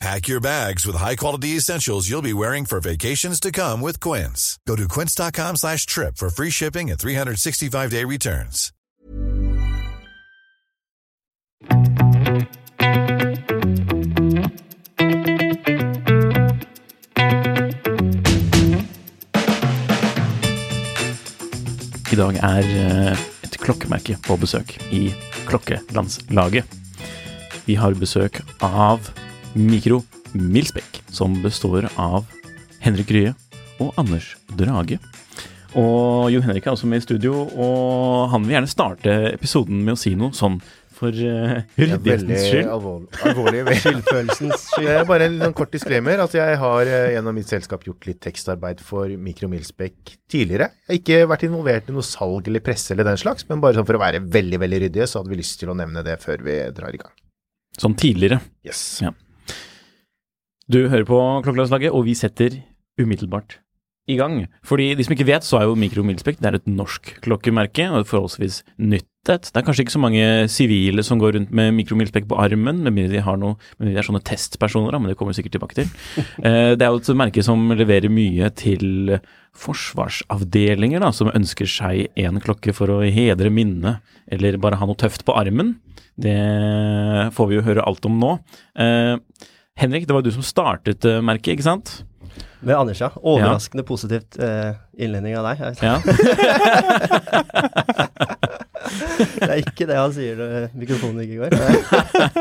Pack your bags with high-quality essentials you'll be wearing for vacations to come with Quince. Go to quince.com slash trip for free shipping and 365-day returns. I dag er eh, et klokkemerke på besøk i Klokkelandslaget. Vi har besøk av Mikro Milsbekk, som består av Henrik Rye og Anders Drage. Og Jon Henrik er også med i studio, og han vil gjerne starte episoden med å si noe sånn for uh, ryddighetens skyld. alvorlig. alvorlig Skyldfølelsens skyld. Bare en sånn kort disclaimer Altså, jeg har eh, gjennom mitt selskap gjort litt tekstarbeid for Mikro Milsbekk tidligere. Jeg har ikke vært involvert i noe salg eller presse eller den slags, men bare sånn for å være veldig, veldig ryddige, så hadde vi lyst til å nevne det før vi drar i gang. Sånn tidligere. Yes. Ja. Du hører på Klokkelandslaget, og vi setter umiddelbart i gang. Fordi de som ikke vet, så er jo Mikro Milspek det er et norsk klokkemerke, og et forholdsvis nytt et. Det er kanskje ikke så mange sivile som går rundt med Mikro på armen, med mindre de har noe, med de er sånne testpersoner, da, men det kommer vi sikkert tilbake til. Eh, det er jo et merke som leverer mye til forsvarsavdelinger, da, som ønsker seg en klokke for å hedre minnet, eller bare ha noe tøft på armen. Det får vi jo høre alt om nå. Eh, Henrik, det var du som startet uh, merket, ikke sant? Med Anders, ja. Overraskende positivt uh, innledning av deg. Jeg- Ja. Det er ikke det han sier når mikrofonen ikke går.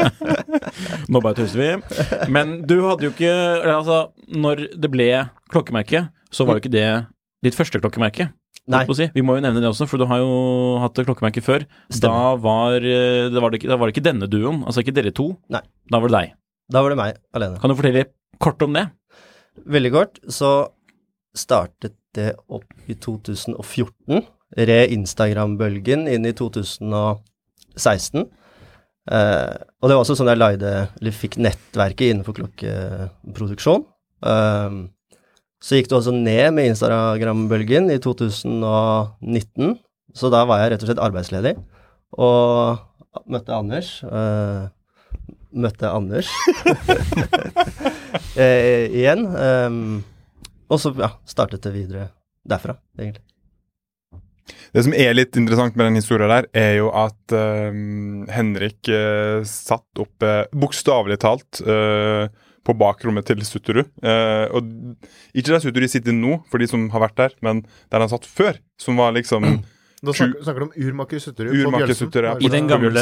Nå bare tuser vi. Men du hadde jo ikke Altså, når det ble klokkemerke, så var jo ikke det ditt første klokkemerke. Nei. Si. Vi må jo nevne det også, for du har jo hatt klokkemerke før. Da var, eh, da, var det da var det ikke denne duoen, altså ikke dere to. Nei. Da var det deg. Da var det meg alene. Kan du fortelle kort om det? Veldig kort, så startet det opp i 2014. Re-Instagram-bølgen inn i 2016. Eh, og det var også sånn jeg leide, eller fikk nettverket innenfor klokkeproduksjon. Eh, så gikk det også ned med Instagram-bølgen i 2019. Så da var jeg rett og slett arbeidsledig. Og møtte Anders. Eh, møtte Anders eh, igjen. Um, og så ja, startet det videre derfra, egentlig. Det som er litt interessant med den historien der, er jo at uh, Henrik uh, satt oppe uh, bokstavelig talt eh, på bakrommet til Sutterud. Eh, og ikke der Sutterud sitter nå, for de som har vært der, men der han satt før, som var liksom Nå snakker, snakker du om urmaker Sutterud på Urmaker Sutterud, ja. I den gamle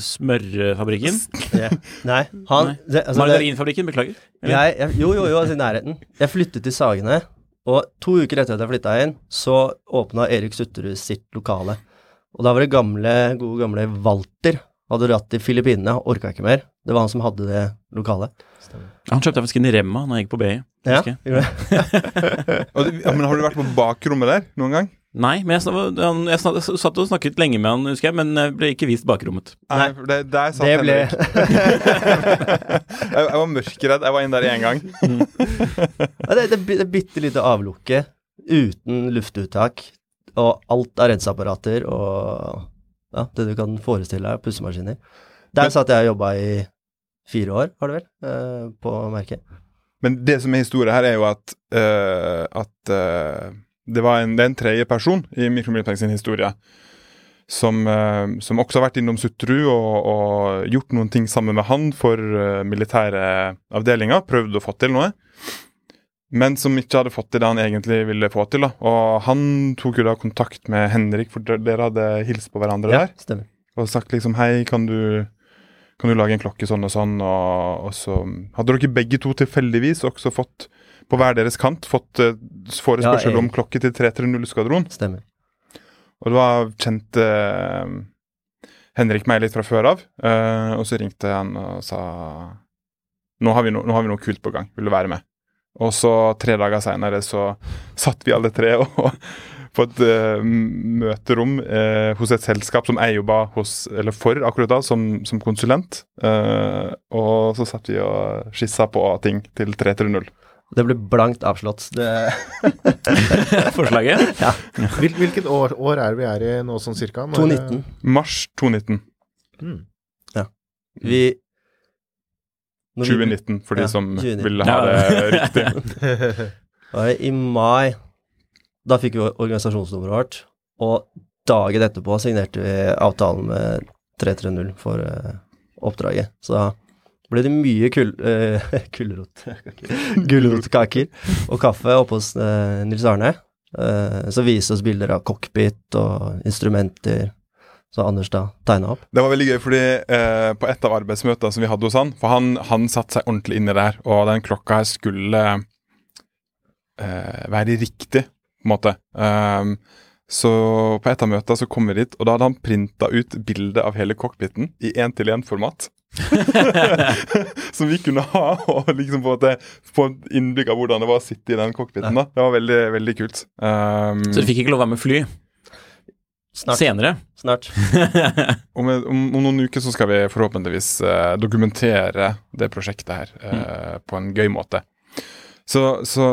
smørfabrikken? Nei, han det, altså, Margarinfabrikken, beklager. Jeg, jeg, Jo, jo, jo, altså i nærheten. Jeg flyttet til Sagene, og to uker etter at jeg flytta inn, så åpna Erik Sutterud sitt lokale. Og da var det gamle, gode gamle Walter. Hadde dratt til Filippinene, orka ikke mer. Det var han som hadde det lokalet. Han kjøpte faktisk en i Remma når jeg gikk på BI. Ja, ja, men Har du vært på bakrommet der noen gang? Nei, men jeg, snak- han- jeg snak- satt og snakket lenge med han, husker jeg, men jeg ble ikke vist bakrommet. Nei, det, der satt Det ble jeg, jeg var mørkredd. Jeg var inn der én gang. Ja, det, det, det bitte lite avlukket uten luftuttak, og alt av renseapparater og ja, det du kan forestille deg, pussemaskiner. Der satt jeg og jobba i fire år, var det vel, eh, på merket. Men det som er historien her, er jo at, eh, at eh, det var en, det er en tredje person i Mikromilpeng sin historie som, eh, som også har vært innom Sutterud og, og gjort noen ting sammen med han for uh, militære avdelinger. Prøvd å få til noe. men som ikke hadde fått til det han egentlig ville få til. da. Og han tok jo da kontakt med Henrik, for dere hadde hilst på hverandre Ja, der. stemmer. Og sagt liksom hei, kan du, kan du lage en klokke sånn og sånn? Og, og så hadde dere begge to tilfeldigvis også fått, på hver deres kant, fått uh, forespørsel Ja, om klokke til 330-skvadron. Stemmer. Og da kjente uh, Henrik meg litt fra før av. uh, og så ringte han og sa nå har, vi no, nå har vi noe kult på gang, vil du være med? Og så tre dager seinere så satt vi alle tre og på et uh, møterom uh, hos et selskap som jeg jobba hos, eller for akkurat da, som, som konsulent. Uh, og så satt vi og skissa på ting til 330. Det ble blankt avslått. Det, Forslaget? Hvil, hvilket år, år er vi er i nå, sånn cirka? Når- 2019. Mars 2019. Mm. Vi når vi- 2019, for de Ja, som 2019. ville ha det riktig. I mai Da fikk vi organisasjonsnummeret vårt, og dagen etterpå signerte vi avtalen med 330 for uh, oppdraget. Så da ble det mye kul, uh, gulrot, gulrotkaker og kaffe oppe hos uh, Nils Arne. Uh, så viste oss bilder av cockpit og instrumenter, så Anders da tegna opp. Det var veldig gøy, fordi eh, på et av arbeidsmøtene som vi hadde hos han For han, han satte seg ordentlig inn her, og den klokka her skulle eh, være riktig, på en måte. Um, så på et av møtene så kom vi dit, og da hadde han printa ut bilde av hele cockpiten i én-til-én-format. som vi kunne ha, og liksom få et innblikk av hvordan det var å sitte i den cockpiten. da. Det var veldig, veldig kult. Um, Så du fikk ikke lov å være med fly Snart. senere? snart. Om, om, om noen uker så skal vi forhåpentligvis eh, dokumentere det prosjektet her eh, på en gøy måte. Så, så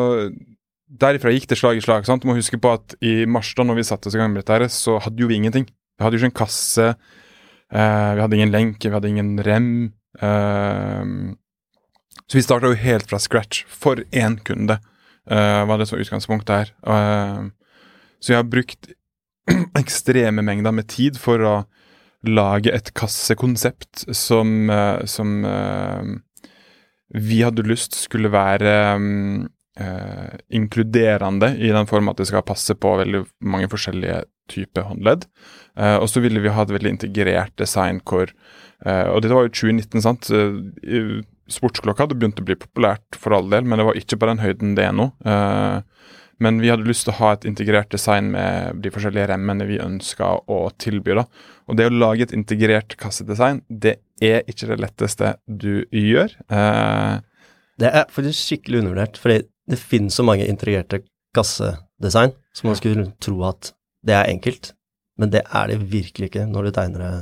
derifra gikk det slag i slag. sant? Du må huske på at i mars, da når vi satte oss i gang med dette, her, så hadde jo vi ingenting. Vi hadde jo ikke en kasse, vi hadde ingen lenke, vi hadde ingen rem. eh, så vi starta jo helt fra scratch for én kunde, eh, var det som utgangspunkt utgangspunktet her. Eh, så jeg har brukt ekstreme mengder med tid for å lage et kassekonsept som, eh, som eh, vi hadde lyst skulle være mm, eh, inkluderende i den form at det skal passe på veldig mange forskjellige typer håndledd. Eh, og så ville vi ha et veldig integrert design hvor eh, Og dette var jo 2019, sant. Eh, Sportsklokka hadde begynt å bli populært for all del, men det var ikke på den høyden det er nå. Eh, men vi hadde lyst til å ha et integrert design med de forskjellige remmene vi ønska å tilby. da. Og det å lage et integrert kassedesign, det er ikke det letteste du gjør. Eh, Det er faktisk skikkelig undervurdert, fordi det finnes så mange integrerte kassedesign, så man skulle tro at det er enkelt, men det er det virkelig ikke når du tegner det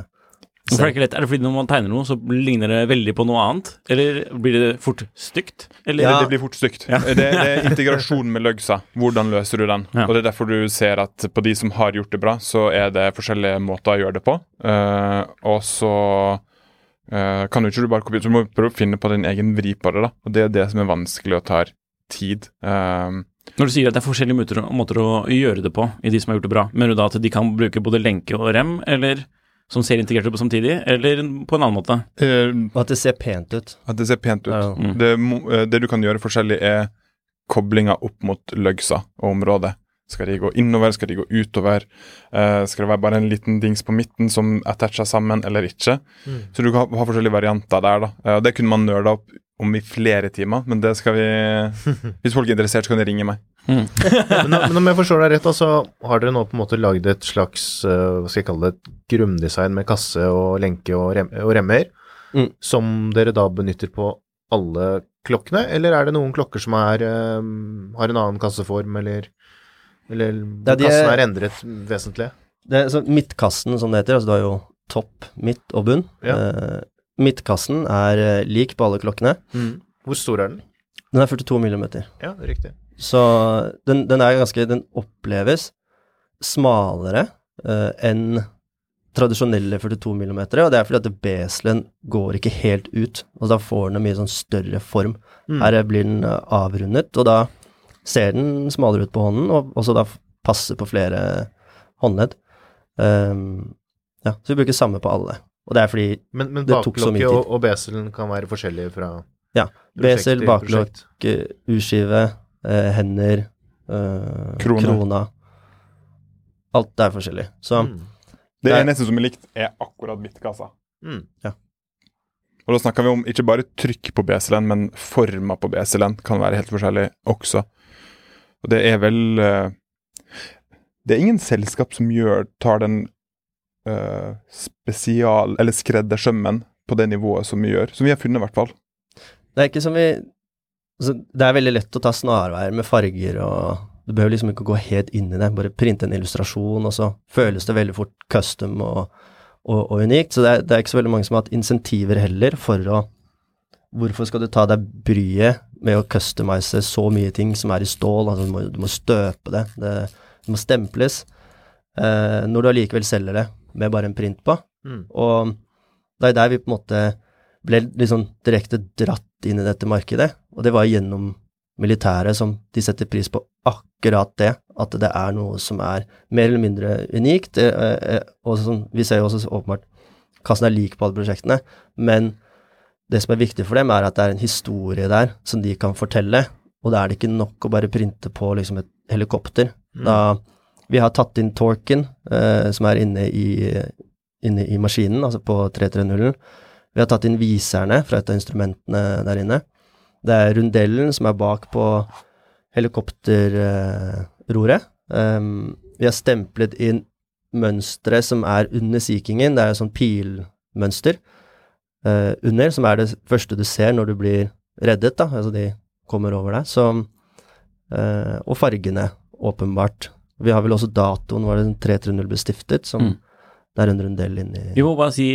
er det ikke lett? Er det fordi når man tegner noe, så ligner det veldig på noe annet? Eller blir det fort stygt? Eller Ja. det blir fort stygt. Det, det er integrasjon med løgsa. Hvordan løser du den? Ja. Og Det er derfor du ser at på de som har gjort det bra, så er det forskjellige måter å gjøre det på. Uh, og så uh, kan du ikke du bare kopiere, du må prøve å finne på din egen vri på det. da. Og Det er det som er vanskelig og tar tid. Eh, Når du sier at det er forskjellige måter, måter å gjøre det på i de som har gjort det bra, mener du da at de kan bruke både lenke og rem, eller som ser integrert ut på samtidig, eller på en annen måte? Uh, at det ser pent ut. at det ser pent ut. Ja. Mm. Det, eh, det du kan gjøre forskjellig, er koblinga opp mot løgsa og området. Skal de gå innover, skal de gå utover? Uh, skal det være bare en liten dings på midten som attacher sammen, eller ikke? Mm. Så du kan ha, ha forskjellige varianter der, da. Uh, det kunne man nøla opp om i flere timer, men det skal vi Hvis folk er interessert, så kan de ringe meg. Mm. Men, men om jeg forstår deg rett, så så har dere nå på en måte lagd et slags eh, hva skal jeg kalle det, et grunndesign med kasse og lenke og, rem og remmer, Mm. som dere da benytter på alle klokkene, eller er det noen klokker som er, um, har en annen kasseform, eller, eller Ja, de er- kassen er endret vesentlig? Det er, så midtkassen, som det heter, altså du har jo topp, midt og bunn. Ja. Eh, midtkassen er eh, lik på alle klokkene. Hvor stor er den? Den er 42 millimeter. Ja, det er riktig. Så den, den er ganske Den oppleves smalere uh, enn tradisjonelle 42 mm, og det er fordi at beselen går ikke helt ut, og da får den en mye sånn større form. Mm. Her blir den eh, avrundet, og da ser den smalere ut på hånden, og også da passer på flere håndledd. Um, ja, så vi bruker samme på alle. Og det er fordi Men, men det tok så mye tid. Men baklokket og beselen kan være forskjellige fra Ja, besel, baklokk, eh, urskive, eh, hender, eh, krona. krona. Alt er forskjellig. Så Mm. Det eneste som er likt, er akkurat midtkassa. Mm. Og da snakker vi om ikke bare trykk på BSL-en, men forma på BSL-en kan være helt forskjellig også. Og det er vel eh, Det er ingen selskap som gjør tar den eh, spesial- eller skreddersømmen på det nivået som vi gjør. Som vi har funnet, i hvert fall. det er ikke som vi altså, Det er veldig lett å ta snarveier med farger og Du behøver liksom ikke gå helt inn i det, bare printe en illustrasjon, og så føles det veldig fort custom og, og, og unikt. Så det er, det er ikke så veldig mange som har hatt insentiver heller for å Hvorfor skal du ta deg bryet med å customize så mye ting som er i stål? Altså, du, må, du må støpe det, det, det må stemples. Eh, når du allikevel selger det med bare en print på. Mm. Og det er der vi på en måte ble liksom direkte dratt inn i dette markedet, og det var gjennom militæret som de setter pris på akkurat det, at det er noe som er mer eller mindre unikt. eh, eh, og sånn, vi ser jo også så åpenbart kassen er lik på alle prosjektene, men det som er viktig for dem, er at det er en historie der som de kan fortelle, og da er det ikke nok å bare printe på liksom et helikopter. Da vi har tatt inn torken, eh, som er inne i, inne i maskinen, altså på 330. Vi har tatt inn viserne fra et av instrumentene der inne. Det er rundellen som er bak på helikopterroret. Um, vi har stemplet inn mønstre som er under Sea Kingen. Det er et sånn pilmønster eh, under, som er det første du ser når du blir reddet, da. Altså de kommer over deg. Så eh, Og fargene, åpenbart. Vi har vel også datoen hvor den 330 ble stiftet, som Mm. det er en rundell inni Vi må bare si,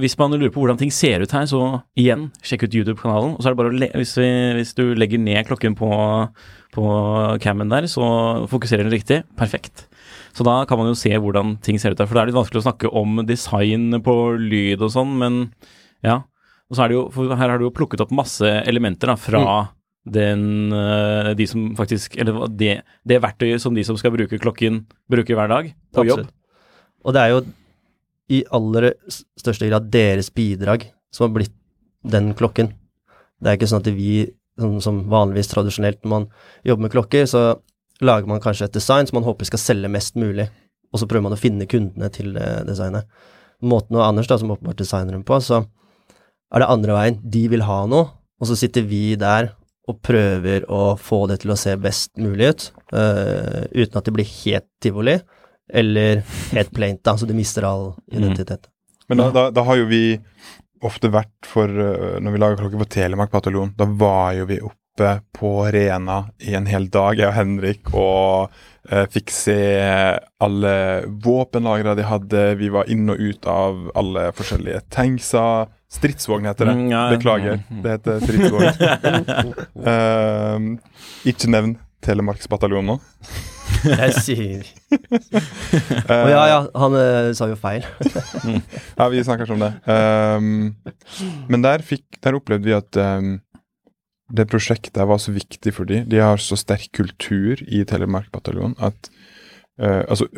hvis man lurer på hvordan ting ser ut her, så igjen, sjekk ut YouTube-kanalen. Og så er det bare å hvis, vi, hvis du legger ned klokken på, på cammen der, så fokuserer den riktig. Perfekt. Så da kan man jo se hvordan ting ser ut der. For det er litt vanskelig å snakke om design på lyd og sånn, men ja. Og så er det jo, for her har du jo plukket opp masse elementer da, fra den øh, De som faktisk Eller det, det verktøyet som de som skal bruke klokken, bruker hver dag på jobb. Og det er jo i aller største grad deres bidrag som har blitt den klokken. Det er ikke sånn at vi, sånn som vanligvis tradisjonelt når man jobber med klokker, så lager man kanskje et design som man håper skal selge mest mulig, og så prøver man å finne kundene til det designet. Måten og Anders, da, som åpenbart designer dem på, så er det andre veien. De vil ha noe, og så sitter vi der og prøver å få det til å se best mulig ut, uh, uten at det blir helt tivoli, eller helt plaint, da, så du mister all identitet. Men da, da, da har jo vi ofte vært for uh, Når vi lager klokker for Telemark bataljon, da var jo vi oppe på Rena i en hel dag, jeg og Henrik, og eh, fikk se alle våpenlagrene de hadde. Vi var inn og ut av alle forskjellige tankser. Stridsvogn heter det. Mm. Beklager, Mm. det heter stridsvogn. Eh, ikke nevn Telemarksbataljonen nå. Jeg sier Eh, Å ja, ja, han eh, sa jo feil. Ja, vi snakker ikke om det. Ehm, men der, fikk, der opplevde vi at ehm, det prosjektet var så viktig for dem. De har så sterk kultur i Telemark bataljon at uh, altså,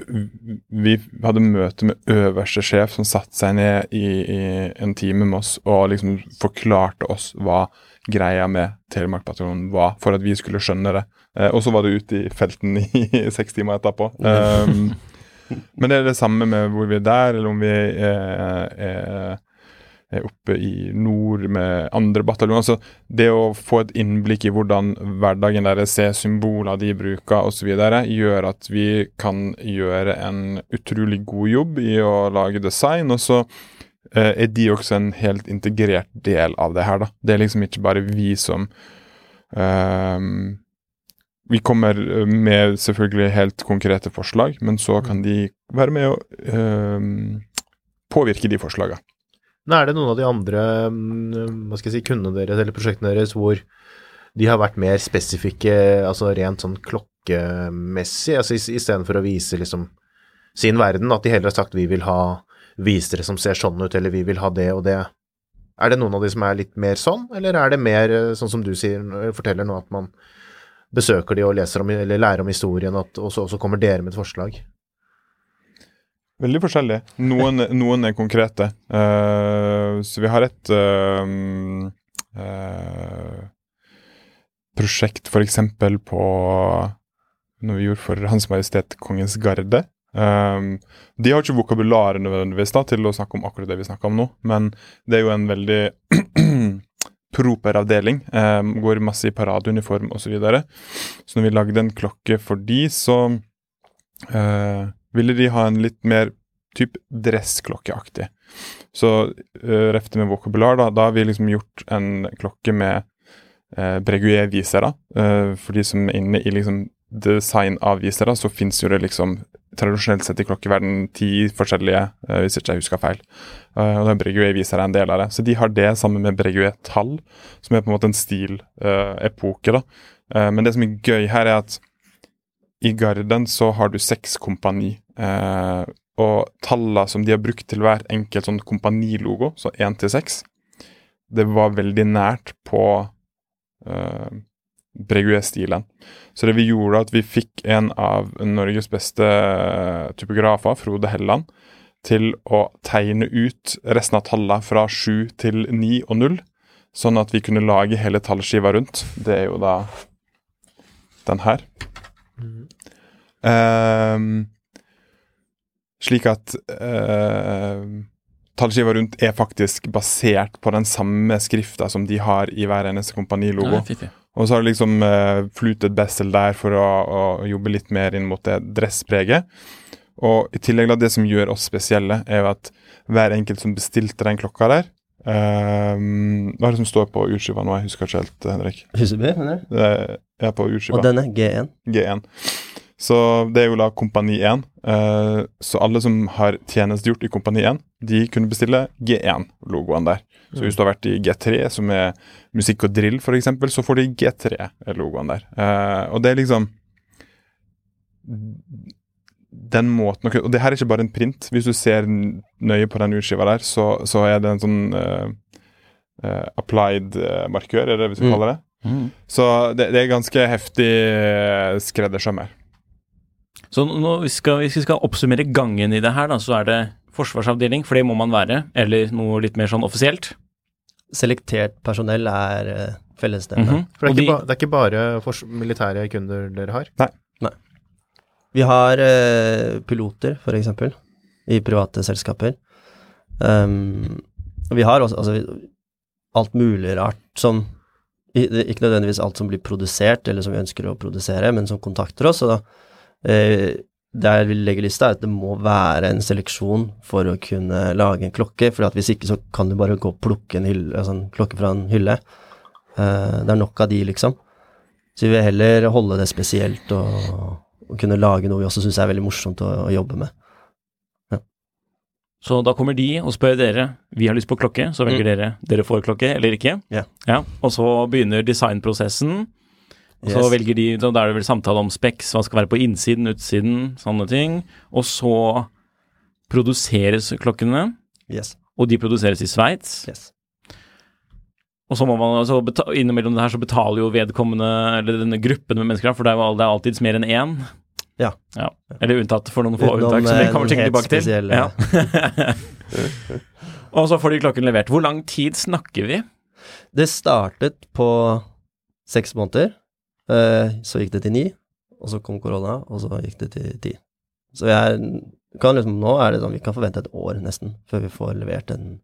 vi hadde møte med øverste sjef som satte seg ned i, i en time med oss og liksom forklarte oss hva greia med Telemark bataljon var, for at vi skulle skjønne det. Uh, og så var det ute i felten i seks timer etterpå. Um, men det er det samme med hvor vi er der, eller om vi er, er oppe i nord med andre bataljoner. Altså, det å få et innblikk i hvordan hverdagen deres ser, symboler de bruker osv., gjør at vi kan gjøre en utrolig god jobb i å lage design. Og så eh, er de også en helt integrert del av det her, da. Det er liksom ikke bare vi som um, vi kommer eh, med selvfølgelig helt konkrete forslag, men så kan de være med å um, påvirke de forslagene. Men er det noen av de andre mm, hva skal jeg si, kundene deres eller prosjektene deres hvor de har vært mer spesifikke, altså rent sånn klokkemessig, altså istedenfor å vise liksom sin verden, at de heller har sagt vi vil ha visere som ser sånn ut, eller vi vil ha det og det. Er det noen av de som er litt mer sånn, eller er det mer eh, sånn som du sier, forteller nå, at man besøker de og leser om, eller lærer om historien, at, og så kommer dere med et forslag? Veldig forskjellig. Noen, noen er konkrete. Uh, så vi har et uh, uh, prosjekt f.eks. på noe vi gjorde for Hans Majestet Kongens Garde. Um, de har ikke vokabularet nødvendigvis da, til å snakke om akkurat det vi snakker om nå, men det er jo en veldig proper avdeling. Um, går masse i paradeuniform osv. Så, videre. så når vi lagde en klokke for de, så uh, ville de ha en litt mer typ dressklokkeaktig. Så uh, refte med vokabular, da, da har vi liksom gjort en klokke med uh, Breguet-visere. Uh, for de som er inne i liksom visere, så fins jo det liksom tradisjonelt sett i klokkeverden ti forskjellige, uh, hvis ikke jeg husker feil. Uh, og Breguet viser en del av det. Så de har det sammen med Breguet-tall, som er på en måte en stilepoke. da. Men det som er gøy her, er at i Garden så har du seks kompani. Og tallene som de har brukt til hver enkelt sånn kompanilogo, så én til seks, det var veldig nært på Breguet-stilen. Så det vi gjorde, at vi fikk en av Norges beste typografer, Frode Helland, til å tegne ut resten av tallene fra 7 til 9 og 0, sånn at vi kunne lage hele tallskiva rundt. Det er jo da den her. Mm. Um, slik at uh, tallskiva rundt er faktisk basert på den samme skrifta som de har i hver eneste kompanilogo. Ja, og så har du liksom uh, flutet Bessel der for å, å, jobbe litt mer inn mot det dresspreget. Og i tillegg da, det som gjør oss spesielle, er jo at hver enkelt som bestilte den klokka der um, Hva er det som står på urskiva nå? Jeg husker ikke helt, Henrik. Huseby, mener du? det? er på urskiva. Og den er G1? G1. Så det er jo da Kompani 1. Uh, så alle som har tjenestegjort i Kompani 1, de kunne bestille G1-logoen der. Så hvis du har vært i G3, som er musikk og drill f.eks., så får du G3-logoen der. Uh, og det er liksom den måten Og det her er ikke bare en print. Hvis du ser nøye på den urskiva der, så, så, er det en sånn uh, applied markør, er det vi skal mm. kalle det. Mm. Så det, det, er ganske heftig skreddersøm her. Så nå vi skal, hvis vi skal oppsummere gangen i det her, da, så er det forsvarsavdeling, for det må man være, eller noe litt mer sånn offisielt selektert personell er uh, fellesnevnet. Mm -hmm. For det er, de, ba, det er, ikke bare for militære kunder dere har? Nei. Nei. Vi har uh, piloter, eksempel, i private selskaper. Um, vi har også altså, alt mulig rart som Ikke nødvendigvis alt som blir produsert, eller som vi ønsker å produsere, men som kontakter oss. Og da, der vi legger lista, er at det må være en seleksjon for å kunne lage en klokke. For hvis ikke så kan du bare gå og plukke en, hylle, altså en klokke fra en hylle. Uh, det er nok av de, liksom. Så vi vil heller holde det spesielt og, og kunne lage noe vi også syns er veldig morsomt å, å jobbe med. Ja. Så da kommer de og spør dere vi har lyst på klokke, så velger mm. dere dere får klokke eller ikke. Yeah. Ja, og så begynner designprosessen. Og så yes. velger de, Da er det vel samtale om speks, hva skal være på innsiden, utsiden, sånne ting. Og så produseres klokkene. Yes. Og de produseres i Sveits. Yes. Og så må man altså innimellom det her så betaler jo vedkommende, eller denne gruppen med mennesker, for det er jo det er alltids mer enn én. Ja. ja. Eller unntatt for noen få unntak, som vi kommer sikkert tilbake til. Ja. og så får de klokken levert. Hvor lang tid snakker vi? Det startet på seks måneder. Eh, så gikk det til ni, og så kom korona, og så gikk det til ti. Så jeg kan liksom, nå er det sånn vi kan forvente et år nesten før vi får levert en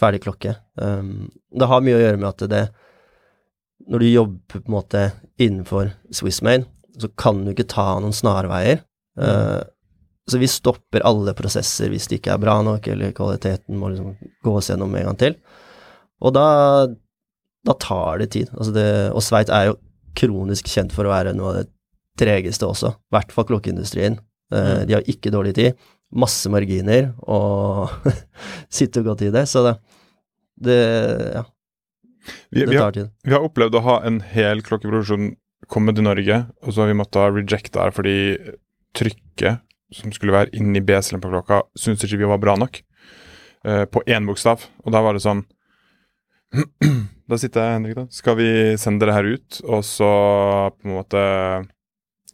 ferdig klokke. Um, det har mye å gjøre med at det Når du jobber på en måte innenfor Swissmain, så kan du ikke ta noen snarveier. Mm. Uh, så vi stopper alle prosesser hvis det ikke er bra nok, eller kvaliteten må liksom gås gjennom en gang til. Og da, da tar det tid. Altså det, og Sveits er jo kronisk kjent for å være noe av det tregeste også, i hvert fall klokkeindustrien. Uh, De har ikke dårlig tid, masse marginer, og sitter godt i det, så det, det ja. Vi. Vi har, vi har opplevd å ha en hel klokkeproduksjon komme til Norge, og så har vi måttet rejecte her fordi trykket som skulle være inni beselen på klokka, syntes ikke vi var bra nok. Uh, på én bokstav. Og da var det sånn Da sitter jeg, Henrik, da. Skal vi sende det her ut, og så på en måte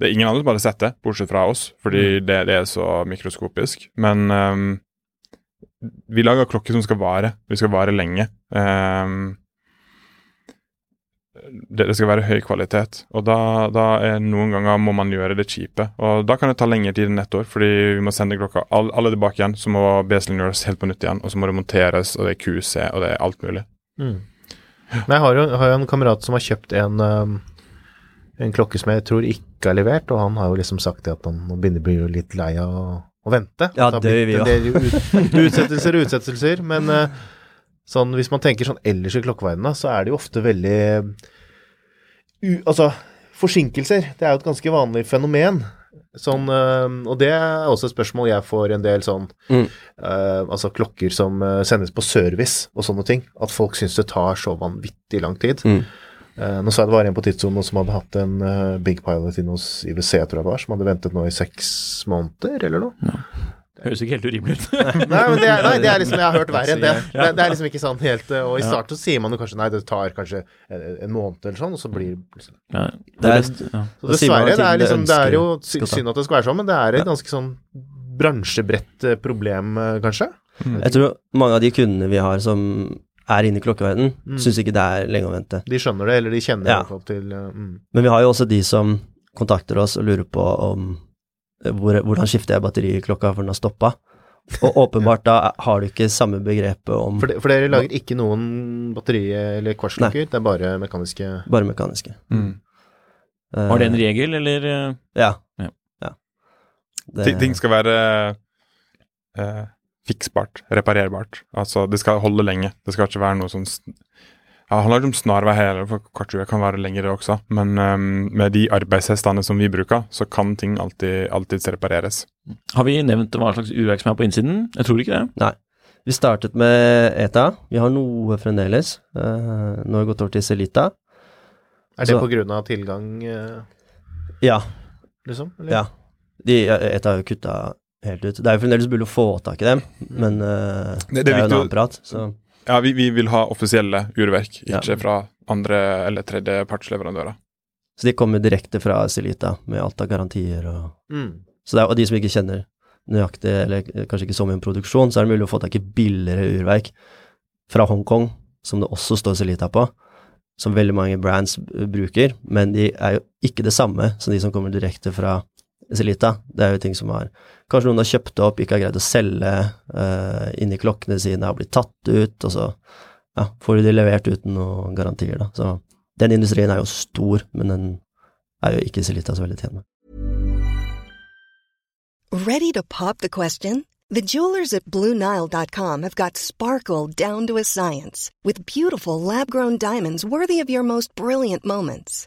Det er ingen andre som hadde sett det, bortsett fra oss, fordi mm. det, det, er så mikroskopisk. Men um, vi lager klokker som skal vare. Vi skal vare lenge. Um, det, det skal være høy kvalitet. Og da, da er noen ganger må man gjøre det kjipe. Og da kan det ta lengre tid enn ett år, fordi vi må sende klokka all, alle tilbake igjen. Så må beslingen gjøres helt på nytt igjen, og så må det monteres, og det er QC, og det er alt mulig. Mm. Men jeg har jo, har jo en kamerat som har kjøpt en, um, en klokke som jeg tror ikke er levert, og han har jo liksom sagt det at han begynner å bli litt lei av å, vente. Ja, det gjør vi jo. utsettelser og utsettelser, men uh, sånn, hvis man tenker sånn ellers i klokkeverdenen, så er det jo ofte veldig u, Altså, forsinkelser, det er jo et ganske vanlig fenomen. Sånn, øh, og det er også et spørsmål jeg får en del sånn Mm. uh, Altså klokker som øh, sendes på service og sånne ting. At folk syns det tar så vanvittig lang tid. Mm. Uh, nå sa jeg det var en på tidssonen som hadde hatt en uh, Big Pilot inne hos IWC, tror jeg det var, som hadde ventet nå i seks måneder, eller noe. Høres ikke helt urimelig ut. Nei, men det er, nei, det er liksom Jeg har hørt verre enn det. Det, det er liksom ikke sånn helt øh, Og i starten så sier man jo kanskje nei, det tar kanskje en, en måned eller sånn, og så blir liksom Ja, Det er- ja. Så dessverre, det er, liksom, det er jo synd at det skal være sånn, men det er et ganske sånn bransjebredt eh, problem, eh, kanskje. Jeg tror mange av de kundene vi har som er inne i klokkeverdenen, Mm. syns ikke det er lenge å vente. De skjønner det, eller de kjenner Ja. opp til eh, mm. Men vi har jo også de som kontakter oss og lurer på om eh, hvor, hvordan skifter jeg batteri i klokka for den har stoppa. Og åpenbart da har du ikke samme begrepet om for, de, for dere lager ikke noen batteri- eller kvartsklokker, det er bare mekaniske bare mekaniske. Mm. Uh, Var det en regel, eller eh, Ja. Ja. ja. Det- Ting, skal være uh, fiksbart, reparerbart. Altså, det skal holde lenge. Det skal ikke være noe sånn ja, Det handler ikke om snarvei heller, for kvartshjul kan være lengre også. Men um, med de arbeidshestene som vi bruker, så kan ting alltid, alltids repareres. Har vi nevnt hva slags urverk som er på innsiden? Jeg tror ikke det. Nei. Vi startet med ETA. Vi har noe fremdeles. Eh, nå har vi gått over til Celita. Er det Så- på grunn av tilgang, uh, Ja. liksom? Eller? ja. De, ETA har jo kutta helt ut. Det er jo fremdeles mulig å få tak i dem, men uh, Det- det det, er jo en annen prat. Så Ja, vi, vi vil ha offisielle urverk, Ja. ikke fra andre- eller tredjepartsleverandører. Så de kommer direkte fra Celita med alt av garantier og Mm. Så det er, Og de som ikke kjenner nøyaktig, eller kanskje ikke så mye om produksjon, så er det mulig å få tak i billigere urverk fra Hongkong, som det også står Celita på, som veldig mange brands bruker, men de er jo ikke det samme som de som kommer direkte fra Celita. Det er jo ting som har Kanskje noen har kjøpt opp, ikke har greid å selge uh, inni klokkene sine, har blitt tatt ut, og så ja, får de levert uten noen garantier, da. Så den industrien er jo stor, men den er jo ikke Celita så veldig tjent med. Ready to pop the question? The jewelers at BlueNile.com have got sparkle down to a science with beautiful lab grown diamonds worthy of your most brilliant moments.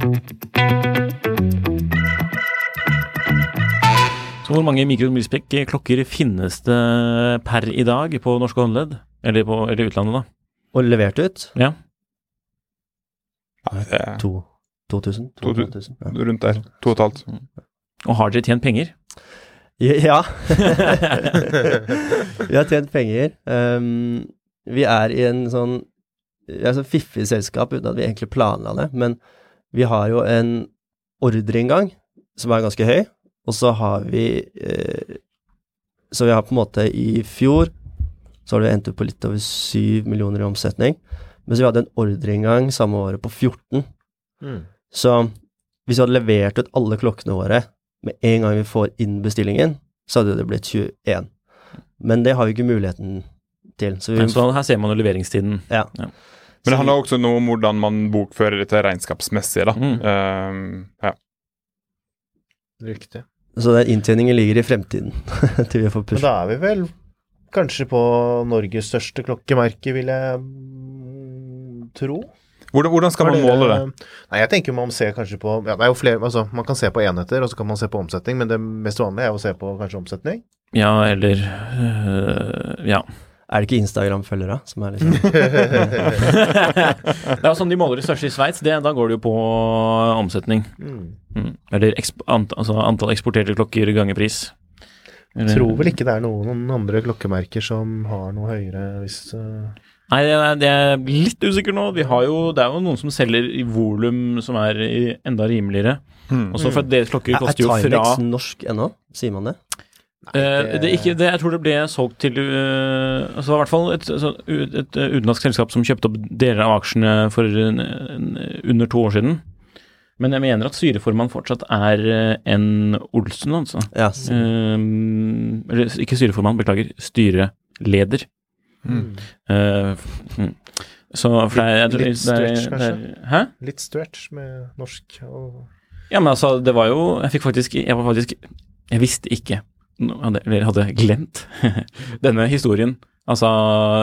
Så hvor mange mikromilspekk-klokker finnes det per i dag på norske håndledd? Eller på eller utlandet, da? Og levert ut Ja. Ja, det to, 2000? 2000. 2000 ja. rundt der. To og et halvt. Og har dere tjent penger? Ja. vi har tjent penger. Um, vi er i en sånn vi er så fiffig selskap uten at vi egentlig planla det, men vi har jo en ordreinngang som er ganske høy, og så har vi eh, Så vi har på en måte i fjor så har det endt opp på litt over 7 millioner i omsetning, mens vi hadde en ordreinngang samme året på 14. Mm. Så hvis vi hadde levert ut alle klokkene våre med en gang vi får inn bestillingen, så hadde det blitt 21. Men det har vi ikke muligheten til. Så vi, Så her ser man jo leveringstiden. Ja. ja. Men det handler også noe om hvordan man bokfører dette regnskapsmessig, da. Mm. Uh, ja. Riktig. Så den inntjeningen ligger i fremtiden, til vi får Men da er vi vel kanskje på Norges største klokkemerke, vil jeg tro. Hvordan, hvordan skal man måle det? Nei, jeg tenker man ser kanskje på ja, det er jo flere, altså, Man kan se på enheter, og så kan man se på omsetning, men det mest vanlige er å se på kanskje omsetning. Ja, eller øh, Ja. Er det ikke Instagram-følgere som er liksom det er jo sånn de måler det største i Sveits. Da går det jo på omsetning. Mm. Mm. Eller eksp ant altså antall eksporterte klokker ganger pris. Eller- Tror vel ikke det er noen andre klokkemerker som har noe høyere hvis uh, Nei, det er, det er litt usikker nå. Vi har jo, det er jo noen som selger i volum som er enda rimeligere. Mm. Også for at deres klokker Er koster jo fra Er Timex norsk ennå? Sier man det? Eh, det, Det ikke, det, jeg tror det ble solgt til uh, altså i hvert fall et, altså, ut- et, eh, utenlandsk selskap som kjøpte opp deler av aksjene for en, en, under to år siden. Men jeg mener at styreformann fortsatt er en Olsen, altså. Ja, Eh, eller ikke styreformann, beklager. Styreleder. Mm. Uh, mm. Så for det er, jeg tror- Litt det er- stretch, det er- Hæ? litt stretch med norsk og Ja, men altså, det var jo Jeg fikk faktisk Jeg var faktisk Jeg visste ikke hadde, Eller hadde glemt denne historien, altså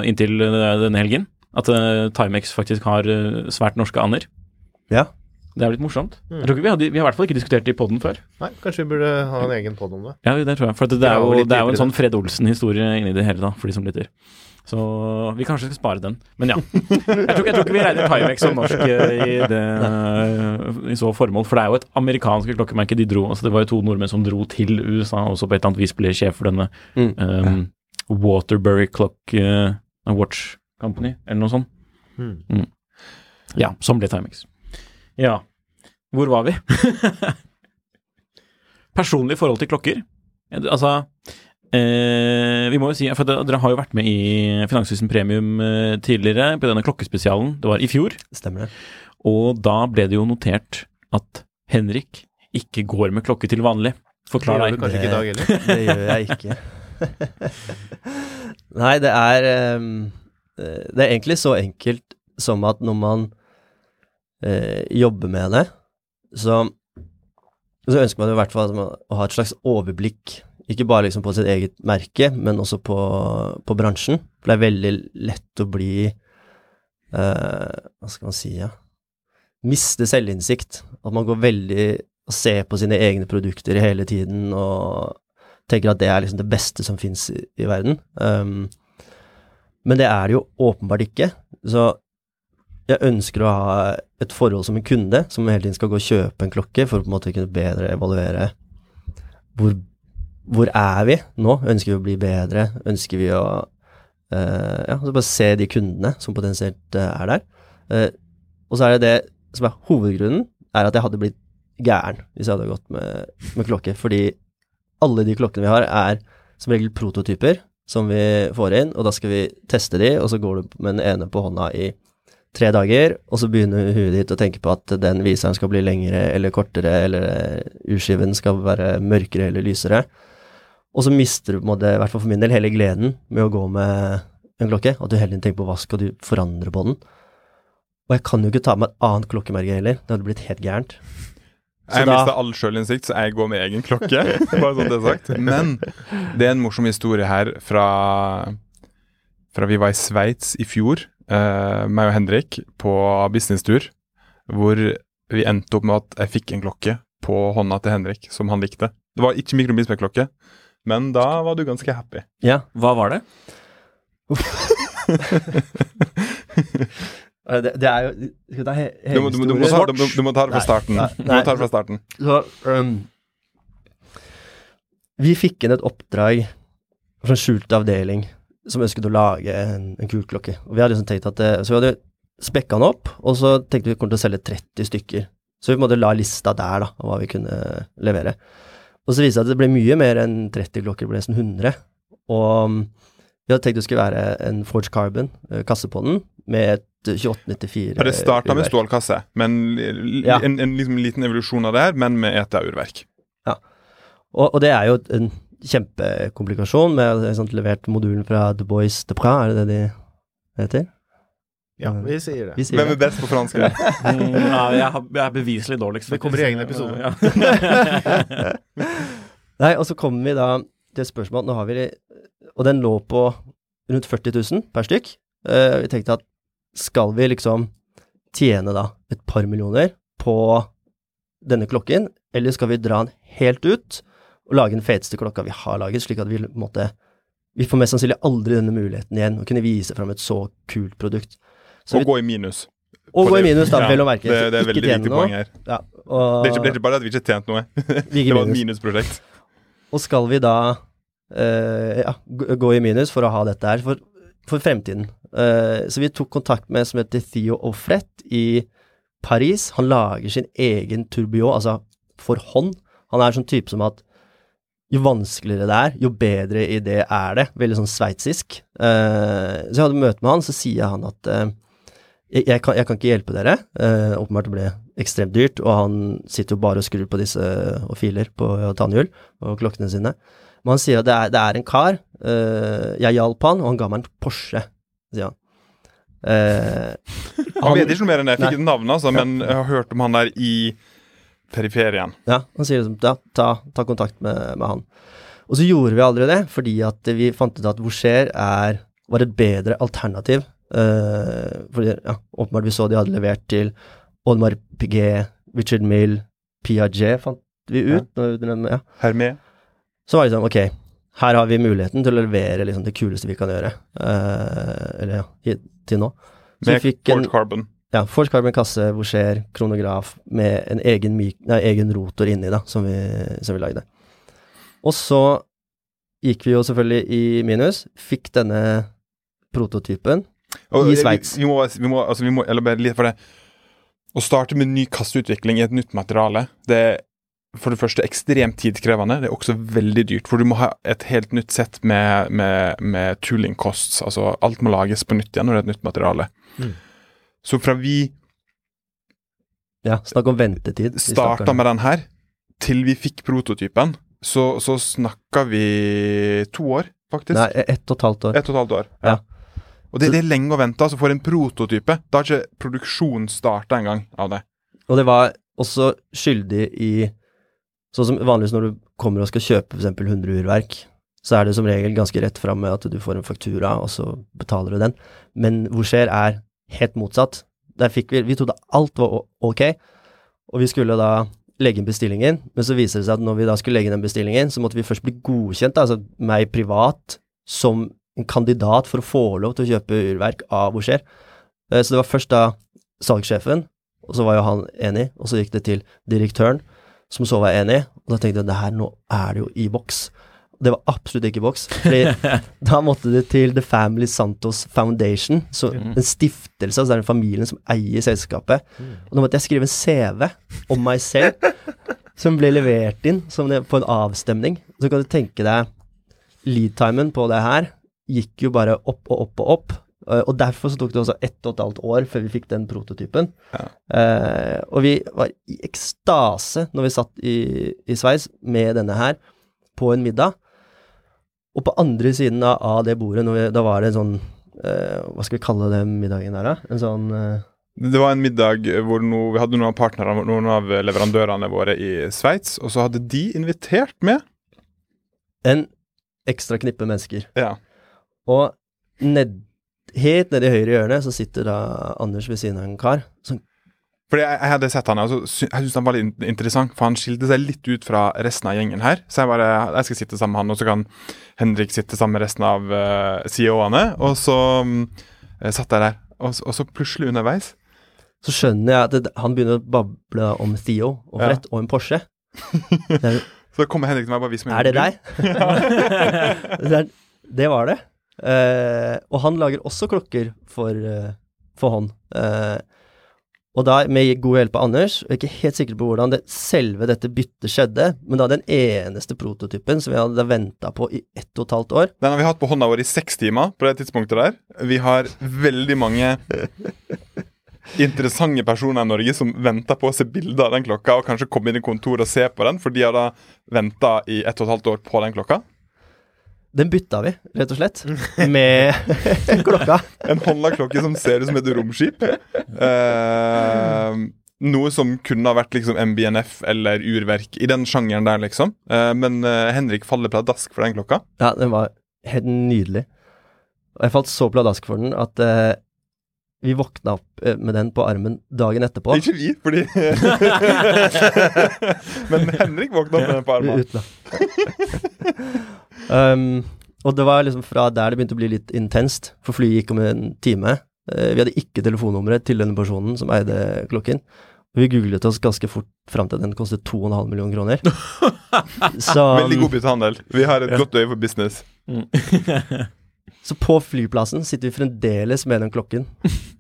inntil eh, denne helgen, at eh, Timex faktisk har eh, svært norske aner. ja. Det er litt morsomt. Mm. Jeg tror ikke vi, hadde, vi har i hvert fall ikke diskutert det i poden før. Nei, kanskje vi burde ha en egen pod om det. Ja, det tror jeg. For det, det, er, jo, det er jo en sånn Fred Olsen-historie inni det hele, da, for de som lytter. Så vi kanskje skal spare den. Men ja. Jeg tror, jeg tror ikke vi regner Timex som norsk eh, i, det, i så formål. For det er jo et amerikansk klokkemerke de dro. altså Det var jo to nordmenn som dro til USA, og så på et eller annet vis ble sjef for denne Mm. um, Waterbury Clock uh, Watch Company, eller noe sånt. Mm. Ja, som ble Timex. Ja. Hvor var vi? Personlig forhold til klokker. Eh, Altså eh, Vi må jo si For dere har jo vært med i Finanshusen Premium eh, tidligere, på denne klokkespesialen. Det var i fjor. Stemmer det. Og da ble det jo notert at Henrik ikke går med klokke til vanlig. Det Forklar gjør deg. du kanskje ikke i dag heller. Det gjør jeg ikke. Nei, det er ehm, eh, Det er egentlig så enkelt som at når man eh, jobber med det, så, så ønsker man jo i hvert fall å ha et slags overblikk. Ikke bare liksom på sitt eget merke, men også på, på bransjen. For det er veldig lett å bli eh, Hva skal man si, ja Miste selvinnsikt. At man går veldig og ser på sine egne produkter hele tiden og tenker at det er liksom det beste som fins i, i verden. Um, men det er det jo åpenbart ikke. Så jeg ønsker å ha et forhold som en kunde, som hele tiden skal gå og kjøpe en klokke for å på en måte kunne bedre evaluere hvor, hvor er vi nå? Ønsker vi å bli bedre? Ønsker vi å uh, Ja, så bare se de kundene som potensielt uh, er der. Uh, og så er det det som er hovedgrunnen, er at jeg hadde blitt gæren hvis jeg hadde gått med, med klokke. Fordi alle de klokkene vi har, er som regel prototyper som vi får inn, og da skal vi teste de, og så går du med den ene på hånda i tre dager, og så begynner huet ditt å tenke på at den viseren skal bli lengre eller kortere, eller urskiven skal være mørkere eller lysere. Og så mister du på en måte, i hvert fall for min del, hele gleden med å gå med en klokke, at du tiden tenker på hva skal du forandre på den. Og jeg kan jo ikke ta med et annet klokkemerke heller, det hadde blitt helt gærent. Så Jeg da- mista all sjølinnsikt, så jeg går med egen klokke. Bare sånn det er sagt. Men det er en morsom historie her fra, fra vi var i Sveits i fjor, uh, meg og Henrik, på businesstur, hvor vi endte opp med at jeg fikk en klokke på hånda til Henrik som han likte. Det var ikke mikrobilspekklokke, men da var du ganske happy. Ja, Hva var det? Eh, det, det er jo Skal vi ta he Du må, du, du, må, hele du, du må ta det fra starten. nei, Du må ta det fra starten. Så um, Vi fikk inn et oppdrag fra en skjult avdeling som ønsket å lage en, en kul klokke. Og vi hadde liksom tenkt at det, Så vi hadde spekka den opp, og så tenkte vi vi kom til å selge 30 stykker. Så vi måtte la lista der, da, av hva vi kunne levere. Og så viste det seg at det ble mye mer enn 30 klokker, det ble nesten 100. Og um, vi hadde tenkt det skulle være en Forge Carbon, eh, kasse på den, med et 2894 Ja, det starta med stålkasse, men Ja. en, en liksom liten evolusjon av det her, men med ETA-urverk. Og, og det er jo en kjempekomplikasjon med en sånn levert modulen fra The Boys de Pra, er det det de heter? Ja, vi sier det. Vi sier Hvem er best på fransk? Mm, ja, jeg, jeg er beviselig dårligst. Det kommer i egen episode. Ja. Nei, og så kommer vi da til et spørsmål Nå har vi Og den lå på rundt 40 000 per stykk. Uh, vi tenkte at skal vi liksom tjene da et par millioner på denne klokken, eller skal vi dra den helt ut og lage den feteste klokka vi har laget, slik at vi måtte Vi får mest sannsynlig aldri denne muligheten igjen, å kunne vise fram et så kult produkt. Så Og vi, gå i minus. og gå i minus, da, vel å merke. Det, det er veldig viktig poeng her. Ja, og, Det er, ikke, det er ikke bare at vi ikke har tjent noe. i Det var et minusprosjekt. Og skal vi da uh, ja, gå i minus for å ha dette her for, for fremtiden? Uh, så vi tok kontakt med en som heter Theo Offret i Paris. Han lager sin egen tourbillon, altså for hånd. Han er sånn type som at jo vanskeligere det er, jo bedre idé er det. Veldig sånn sveitsisk. Uh, så jeg hadde møte med han, så sier han at eh, jeg, jeg, kan, jeg kan ikke hjelpe dere. Eh, åpenbart det ble ekstremt dyrt, og han sitter jo bare og skrur på disse og filer på tannhjul og klokkene sine. Men han sier at det er, det er en kar. eh, jeg hjalp han, og han ga meg en Porsche, sier han. Eh, Han vet ikke mer enn det. Jeg fikk Nei. et navn, altså, men jeg har hørt om han der i periferien. Ja, han sier liksom ja, ta, ta kontakt med, med han. Og så gjorde vi aldri det, fordi at vi fant ut at Boucher er, var et bedre alternativ. Uh, fordi, ja, åpenbart vi så de hadde levert til Oddmar Piguet, Richard Mill, Piaget, fant vi ut. når- Ja. Hermé. Så var det sånn, ok, her har vi muligheten til å levere liksom det kuleste vi kan gjøre. Uh, eller ja, til nå. Så Med vi fikk en Ford Carbon. ja, Ford Carbon kasse, Voucher, kronograf med en egen, myk, nei, egen rotor inni, da, som vi, som vi lagde. Og så gikk vi jo selvfølgelig i minus, fikk denne prototypen. Og, I Sveits. Vi, vi, må, vi må, altså, vi må, eller bare litt for det. Å starte med ny kastutvikling i et nytt materiale, det er for det første ekstremt tidkrevende. Det er også veldig dyrt, for du må ha et helt nytt sett med, med, med tooling costs. Altså alt må lages på nytt igjen når det er et nytt materiale. Mm. Så fra vi Ja, snakk om ventetid. starta med den her, til vi fikk prototypen, så, så snakka vi to år, faktisk. Nei, ett og et halvt år. Et og et halvt år. Ja. Og det, det er lenge å vente. altså For en prototype Da har ikke produksjonen starta engang av det. Og det var også skyldig i Sånn som vanligvis når du kommer og skal kjøpe f.eks. 100 urverk, så er det som regel ganske rett fram med at du får en faktura, og så betaler du den. Men Voucher er helt motsatt. Der fikk vi Vi trodde alt var ok, og vi skulle da legge inn bestillingen, men så viser det seg at når vi da skulle legge inn den bestillingen, så måtte vi først bli godkjent, altså meg privat, som en kandidat for å få lov til å kjøpe urverk av Boucher. Eh, Så det var først da salgssjefen, og så var jo han enig, og så gikk det til direktøren, som så var enig, og da tenkte jeg det her, nå er det jo i boks. Det var absolutt ikke i boks, fordi da måtte det til The Family Santos Foundation, så en stiftelse, altså det er den familien som eier selskapet. Og nå måtte jeg skrive en CV om meg selv, som ble levert inn som det, på en avstemning. Så kan du tenke deg lead-timen på det her gikk jo bare opp og opp og opp. eh, Og derfor så tok det også ett og et halvt år før vi fikk den prototypen. Eh, og vi var i ekstase når vi satt i, i Sveits med denne her på en middag. Og på andre siden av, av det bordet, vi, da var det en sånn eh, Hva skal vi kalle den middagen der, da? En sånn eh, Det var en middag hvor no, vi hadde noen av partnerne, noen av leverandørene våre i Sveits, og så hadde de invitert med. En ekstra knippe mennesker. Ja. Og ned, helt i høyre hjørne så sitter da Anders ved siden av en kar som Fordi jeg, jeg hadde sett han, og så jeg syntes han var litt interessant, for han skilte seg litt ut fra resten av gjengen her. Så jeg bare Jeg skal sitte sammen med han, og så kan Henrik sitte sammen med resten av uh, CEO-ene. Og så um, eh, satt jeg der, og, så- og så plutselig underveis Så skjønner jeg at det, han begynner å bable om Theo og Ja. Og en Porsche. Så kommer Henrik til meg og bare viser meg er det deg? det, det var det. Eh, og han lager også klokker for, eh, for hånd. Eh, og da, med god hjelp av Anders, og ikke helt sikker på hvordan det, selve dette byttet skjedde, men da den eneste prototypen som vi hadde venta på i ett og et halvt år Den har vi hatt på hånda vår i seks timer på det tidspunktet der. Vi har veldig mange interessante personer i Norge som venter på å se bilder av den klokka, og kanskje komme inn i kontoret og se på den, for de har da venta i ett og et halvt år på den klokka. Den bytta vi, rett og slett, med klokka. En håndla klokke som ser ut som et romskip. Eh, noe som kunne ha vært liksom MBNF eller urverk i den sjangeren der, liksom. Eh, men eh, Henrik faller pladask for den klokka. Ja, den var helt nydelig. Og jeg falt så pladask for den at vi våkna opp eh, med den på armen dagen etterpå. Ikke vi, fordi Men Henrik våkna opp med den på armen. Uten, um, og det var liksom fra der det begynte å bli litt intenst, for flyet gikk om en time. Uh, vi hadde ikke telefonnummeret til denne personen som eide klokken. Vi googlet oss ganske fort fram til at den kostet 2,5 millioner kroner. Så, Veldig god byttehandel. Vi har et godt øye for business. Så på flyplassen sitter vi fremdeles med den klokken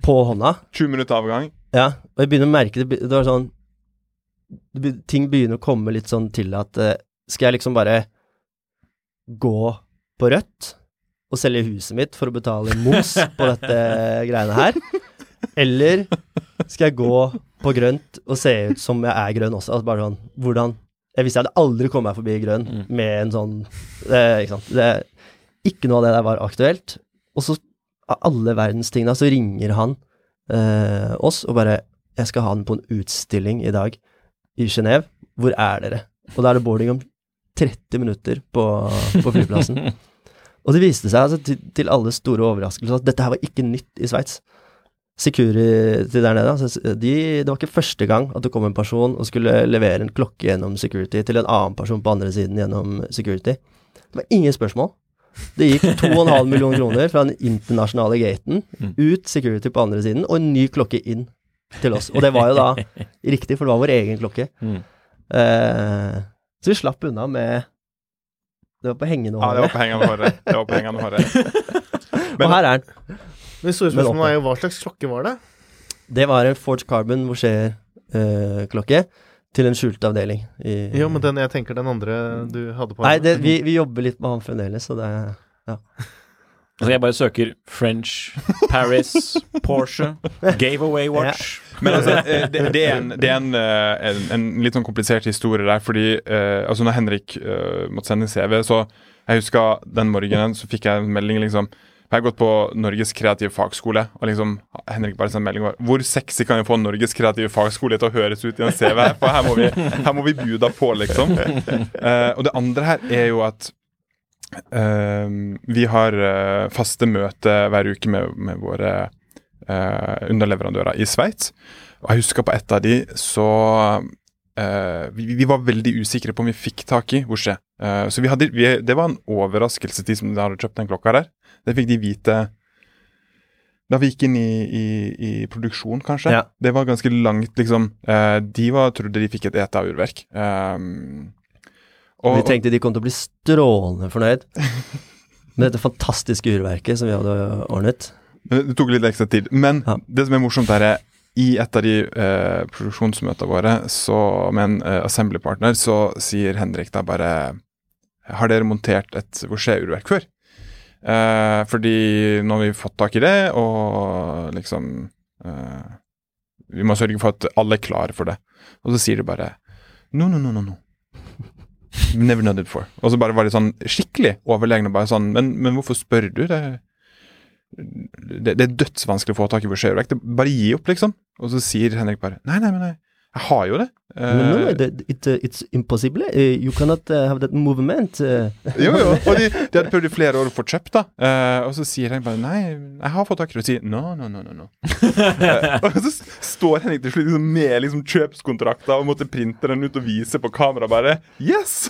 på hånda. 20 minutter avgang. Ja, og jeg begynner å merke det, det var sånn det Ting begynner å komme litt sånn til at uh, Skal jeg liksom bare gå på rødt og selge huset mitt for å betale moms på dette greiene her? Eller skal jeg gå på grønt og se ut som jeg er grønn også? Altså bare sånn Hvordan Jeg visste jeg hadde aldri kommet meg forbi grønn Mm. med en sånn det, Ikke sant. Det, ikke noe av det der var aktuelt. Og så, av alle verdens ting, da, så ringer han eh, oss og bare 'Jeg skal ha den på en utstilling i dag i Genéve. Hvor er dere?' Og da er det boarding om 30 minutter på, på flyplassen. og det viste seg altså, til, til alle store overraskelser at dette her var ikke nytt i Sveits. Security der nede, altså, de, det var ikke første gang at det kom en person og skulle levere en klokke gjennom security til en annen person på andre siden gjennom security. Det var ingen spørsmål. Det gikk 2,5 millioner kroner fra den internasjonale gaten, ut security på andre siden, og en ny klokke inn til oss. Og det var jo da riktig, for det var vår egen klokke. Mm. Eh, så vi slapp unna med Det var på hengende Ja, det var håret. på hengende håret. Det var på hengende håret. Og her er den. Men store spørsmålet er jo hva slags klokke var det? Det var en Forge Carbon Voucher-klokke til en skjult avdeling. I, Jo, men den, jeg tenker den andre du hadde på Nei, det, vi, vi jobber litt med han fremdeles, så det Altså, jeg bare søker French, Paris, Porsche, gave away watch. Men altså, eh, det, det er, en, det er en, eh, en, en litt sånn komplisert historie der, fordi uh, altså når Henrik uh, måtte sende CV, så jeg husker den morgenen så fikk jeg en melding liksom Jeg har gått på Norges kreative fagskole, og liksom Henrik bare sendte melding var Hvor sexy kan vi få Norges kreative fagskole til å høres ut i en CV? For her må vi, her må vi bjuda på, liksom. Uh, og det andre her er jo at uh, vi har uh, faste møter hver uke med, med våre underleverandører i Sveits. Og jeg husker på et av de, så Uh, vi, vi var veldig usikre på om vi fikk tak i Voucher. Uh, så vi hadde, vi, det var en overraskelse, de som hadde kjøpt den klokka der. Det fikk de vite da vi gikk inn i, i, i produksjon, kanskje. Ja. Det var ganske langt, liksom. Eh, de var, trodde de fikk et ETA-urverk. Um, Vi tenkte de kom til å bli strålende fornøyd med dette fantastiske urverket som vi hadde ordnet. Det tok litt ekstra tid. Men Ja. det som er morsomt, er i et av de eh, produksjonsmøtene våre så, med en eh, assembly-partner, så sier Henrik da bare Har dere montert et Voucher-urverk før? Eh, fordi nå har vi fått tak i det, og liksom eh, Vi må sørge for at alle er klare for det. Og så sier de bare No, no, no, no. no. Never done it before. Og så bare var de sånn skikkelig overlegne. Bare sånn Men, men hvorfor spør du? Det det, det er dødsvanskelig å få tak i Voucher-urverk. Bare gi opp, liksom. Og så sier Henrik bare Nei, nei, men nei, jeg har jo det. Uh, no, no, it, it, uh, it's impossible. Uh, you cannot uh, have that movement. Uh. jo, jo. Og de, de hadde prøvd i flere år å få kjøpt, da. Eh, og så sier Henrik bare Nei, jeg har fått akkurat. Og sier no, no, no, no. no. Eh, og så står Henrik til slutt liksom med liksom kjøpskontrakter og måtte printe den ut og vise på kamera bare Yes!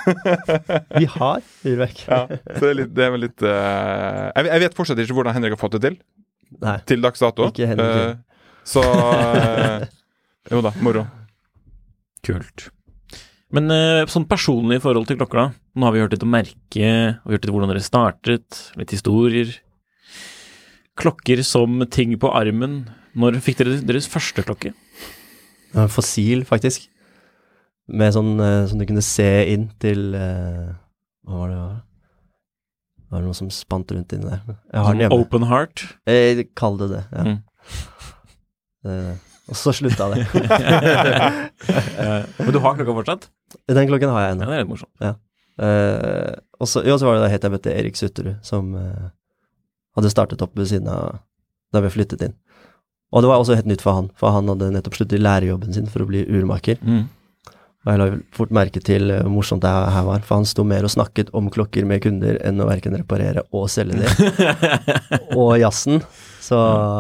Vi har urverk. ja, så det er, litt, det er vel litt eh, jeg, jeg vet fortsatt ikke hvordan Henrik har fått det til. Nei. Til dags dato. Ikke Henrik. Eh, så eh, Jo da, moro. Kult. Men eh, sånn personlig i forhold til klokker, da. Nå har vi hørt litt om merket, og hørt litt hvordan dere startet, litt historier. Klokker som ting på armen. Når fikk dere deres første klokke? Fossil, faktisk. Med sånn uh, som du kunne se inn til uh, Hva var det? Var? Var det noe som spant rundt inni der? Jeg har den Sånn hjemme. open heart? Eh, Kall det det. Ja. Mm. Og så slutta det. Men du har klokka fortsatt? Den klokken har jeg Ja, det er litt morsomt. Uh, og så, jo, så var det da helt jeg møtte Erik Sutterud, som uh, hadde startet opp ved siden av da vi flyttet inn. Og det var også helt nytt for han, for han hadde nettopp sluttet i lærerjobben sin for å bli urmaker. Mm. Og jeg la fort merke til eh, hvor morsomt det her var, for han sto mer og snakket om klokker med kunder enn å verken reparere og selge dem. og jazzen. Så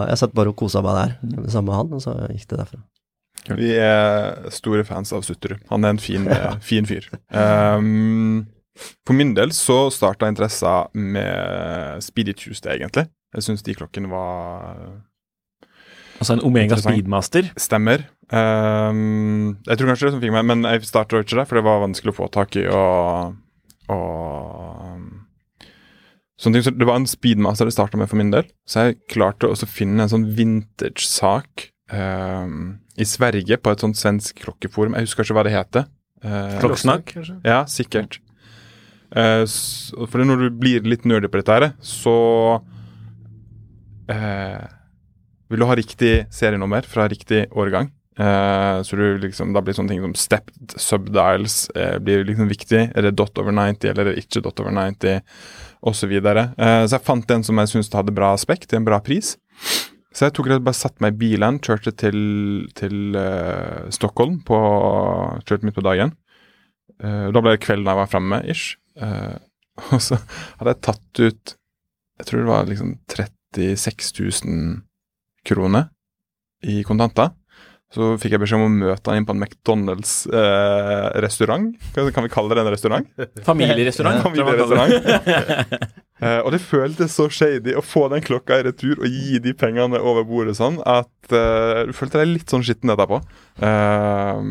jeg satt bare og kosa meg der, sammen med han, og så gikk det derfra. Vi er store fans av Sutterud. Han er en fin, eh, fin fyr. Um, for min del så starta interessa med Speedy Tuesday, egentlig. Jeg syns de klokkene var Altså en Omega Speedmaster. Stemmer. Um, jeg tror kanskje det som fikk meg, men jeg starta ikke det, for det var vanskelig å få tak i. Og, og ting. Så det var en speedmaster det starta med for min del. Så jeg klarte også å finne en sånn vintage-sak eh, i Sverige på et sånt svensk klokkeforum. Jeg husker ikke hva det heter. Eh, Klokkesnakk. kanskje? ja, sikkert. Eh, for når du blir litt nerdy på dette, her, så eh, vil du ha riktig serienummer fra riktig årgang. Eh, så du liksom, da blir sånne ting som stepped subdials eh, blir liksom viktig. Er det dot over 90 eller er det ikke dot over 90, osv. Eh, så jeg fant en som jeg syntes hadde bra aspekt, til en bra pris. Så jeg tok rett og bare satte meg i bilen, kjørte til, til uh, Stockholm på Kjørte midt på dagen. Uh, da ble det kvelden jeg var framme, ish. Uh, og så hadde jeg tatt ut Jeg tror det var liksom 36 000 kroner i kontanter. Så fikk jeg beskjed om å møte han inn på en McDonald's-restaurant. kan vi kalle det en restaurant? Familierestaurant. det. Eh, og det føltes så shady å få den klokka i retur og gi de pengene over bordet sånn at eh, du følte deg litt sånn skitten etterpå. Eh,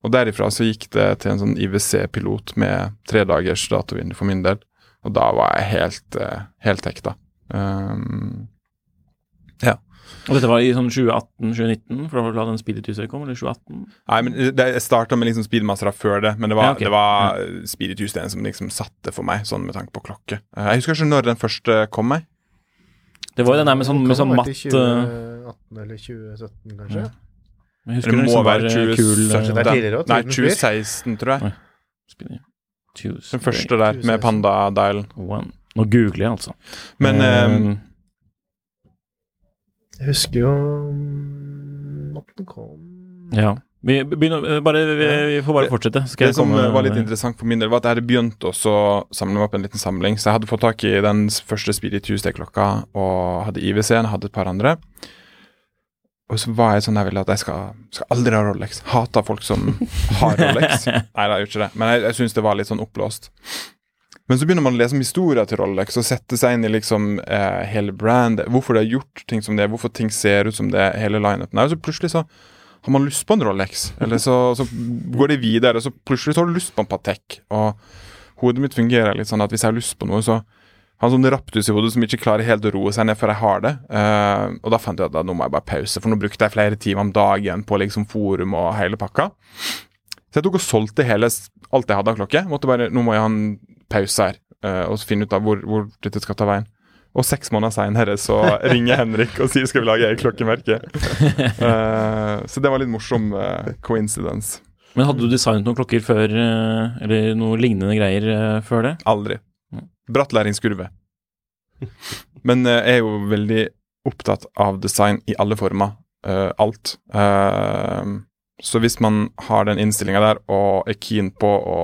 og derifra så gikk det til en sånn IWC-pilot med tre dagers datovindu for min del. Og da var jeg helt, uh, helt hekta. Um, Og dette var i sånn 2018-2019, for da var det en den Speedy kom, eller 2018? Nei, men det, Jeg starta med liksom Speedmastera før det, men det var, Ja, okay. det var Speedy Tuesday som liksom satte for meg, sånn med tanke på klokke. Eh, jeg husker ikke når den første kom meg. Det var jo den der med sånn, med Det sånn matt i eh, 2018 eller 2017, kanskje. Jeg husker Det må liksom være eh, 2017. kul det er tidligere Nei, 2016, tror jeg. Oi. Den første der, med Panda-dialen. Nå googler jeg, altså. Men um, Eh, Jeg husker jo mm, at den kom ja. Vi begynner, eh, bare, vi, vi får bare fortsette. Skal det som var litt interessant for min del, var at jeg hadde begynt å samle meg opp en liten samling. Så jeg hadde fått tak i den første Speedy Tuesday-klokka og hadde IWC-en, hadde et par andre. Og så var jeg sånn jeg ville at jeg skal, skal aldri ha Rolex. Hater folk som har Rolex. Nei, jeg gjør ikke det. Men jeg, jeg syns det var litt sånn oppblåst. Men så begynner man å lese om historien til Rolex og sette seg inn i liksom eh, hele brandet. Hvorfor de har gjort ting som det, hvorfor ting ser ut som det, hele lineupen. Og så plutselig så har man lyst på en Rolex, eller så, så går det videre, og så plutselig så har du lyst på en Patek. Og hodet mitt fungerer litt sånn at hvis jeg har lyst på noe, så har som det raptus i hodet som ikke klarer helt å roe seg ned før jeg har det. Uh, og da fant jeg at nå må jeg bare pause, for nå brukte jeg flere timer om dagen på liksom forum og hele pakka. Så jeg tok og solgte hele, alt jeg hadde av klokke. Måtte bare, Nå må jeg ha en pause her, eh, og finne ut av hvor, hvor dette skal ta veien. Og seks måneder seinere så ringer Henrik og sier skal vi lage eget klokkemerke. Uh, så det var litt morsom uh, coincidence. Men hadde du designet noen klokker før, eh, eller noe lignende greier eh, før det? Aldri. Bratt læringskurve. Men eh, jeg er jo veldig opptatt av design i alle former. eh, alt. Eh, så hvis man har den innstillinga der og er keen på å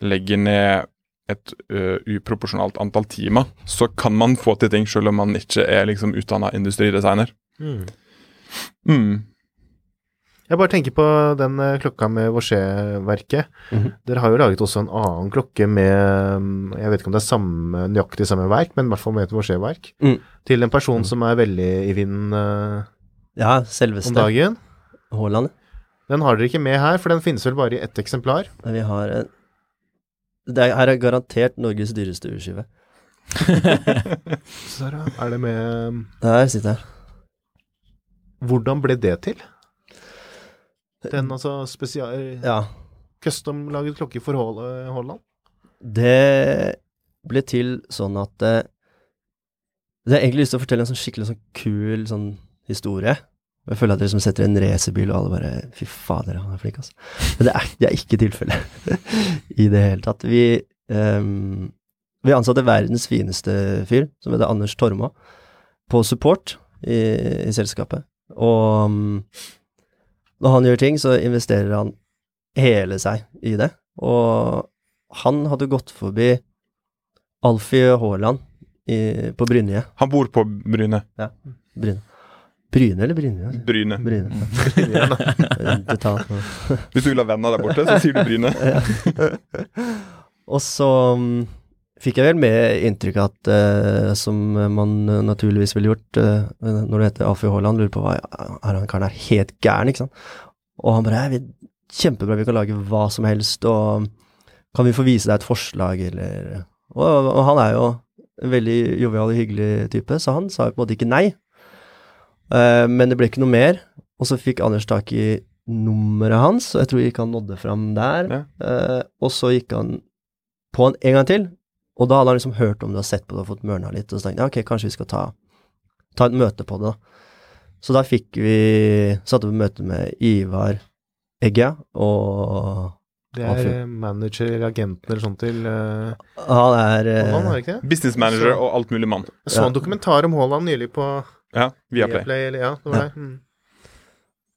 legge ned et uh, uproporsjonalt antall timer, så kan man få til ting selv om man ikke er liksom utdanna industridesigner. Mm. Mm. Jeg bare tenker på den eh, klokka med Vorset-verket. Mhm. Dere har jo laget også en annen klokke med mm, Jeg vet ikke om det er samme, nøyaktig samme verk, men i hvert fall med et Vorset-verk. Mm. Til en person som er veldig i vinden uh, Ja, om dagen. Haaland. Den har dere ikke med her, for den finnes vel bare i ett eksemplar. Men vi har en Det er, her er garantert Norges dyreste urskive. Sara, er det med Der sitter jeg. Hvordan ble det til? Den altså spesial... Ja. Custom-laget klokke for Haal- Haaland? Det ble til sånn at det, Det har egentlig lyst til å fortelle en sånn skikkelig sånn kul sånn historie. Jeg føler at dere liksom setter en racerbil, og alle bare Fy fader, han er flink, altså. Men det er, det er ikke tilfellet i det hele tatt. Vi, um, vi ansatte verdens fineste fyr, som heter Anders Torma, på support i, i selskapet. Og um, når han gjør ting, så investerer han hele seg i det. Og han hadde gått forbi Alfie Haaland på Brynje. Han bor på Bryne. Bryne. Bryne eller Bryne? Bryne. Bryne. Tar- Hvis du vil ha venner der borte, så sier du Bryne. Og så mm, fikk jeg vel med inntrykk av at, uh, som man naturligvis ville gjort uh, når du heter Alfie Haaland, lurer på hva er han karen er helt gæren, ikke sant. Og han bare «Nei, vi, Kjempebra, vi kan lage hva som helst, og kan vi få vise deg et forslag, eller Og, og han er jo en veldig jovial og hyggelig type, så han sa på en måte ikke nei. Eh, men det ble ikke noe mer. Og så fikk Anders tak i nummeret hans, og jeg tror ikke han nådde fram der. Ja. Uh, og så gikk han på han en gang til, og da hadde han liksom hørt om det og sett på det og fått mørna litt, og så tenkte jeg ok, kanskje vi skal ta, ta et møte på det, da. Så da fikk vi satt opp møte med Ivar Egge, og Det er eh, manager eller agenten eller sånt til uh, han er uh, er? Business manager og alt mulig mann. Jeg så en dokumentar om Haaland nylig på Ja, via Play. Viaplay, eller ja, det var Ja. det. Mm.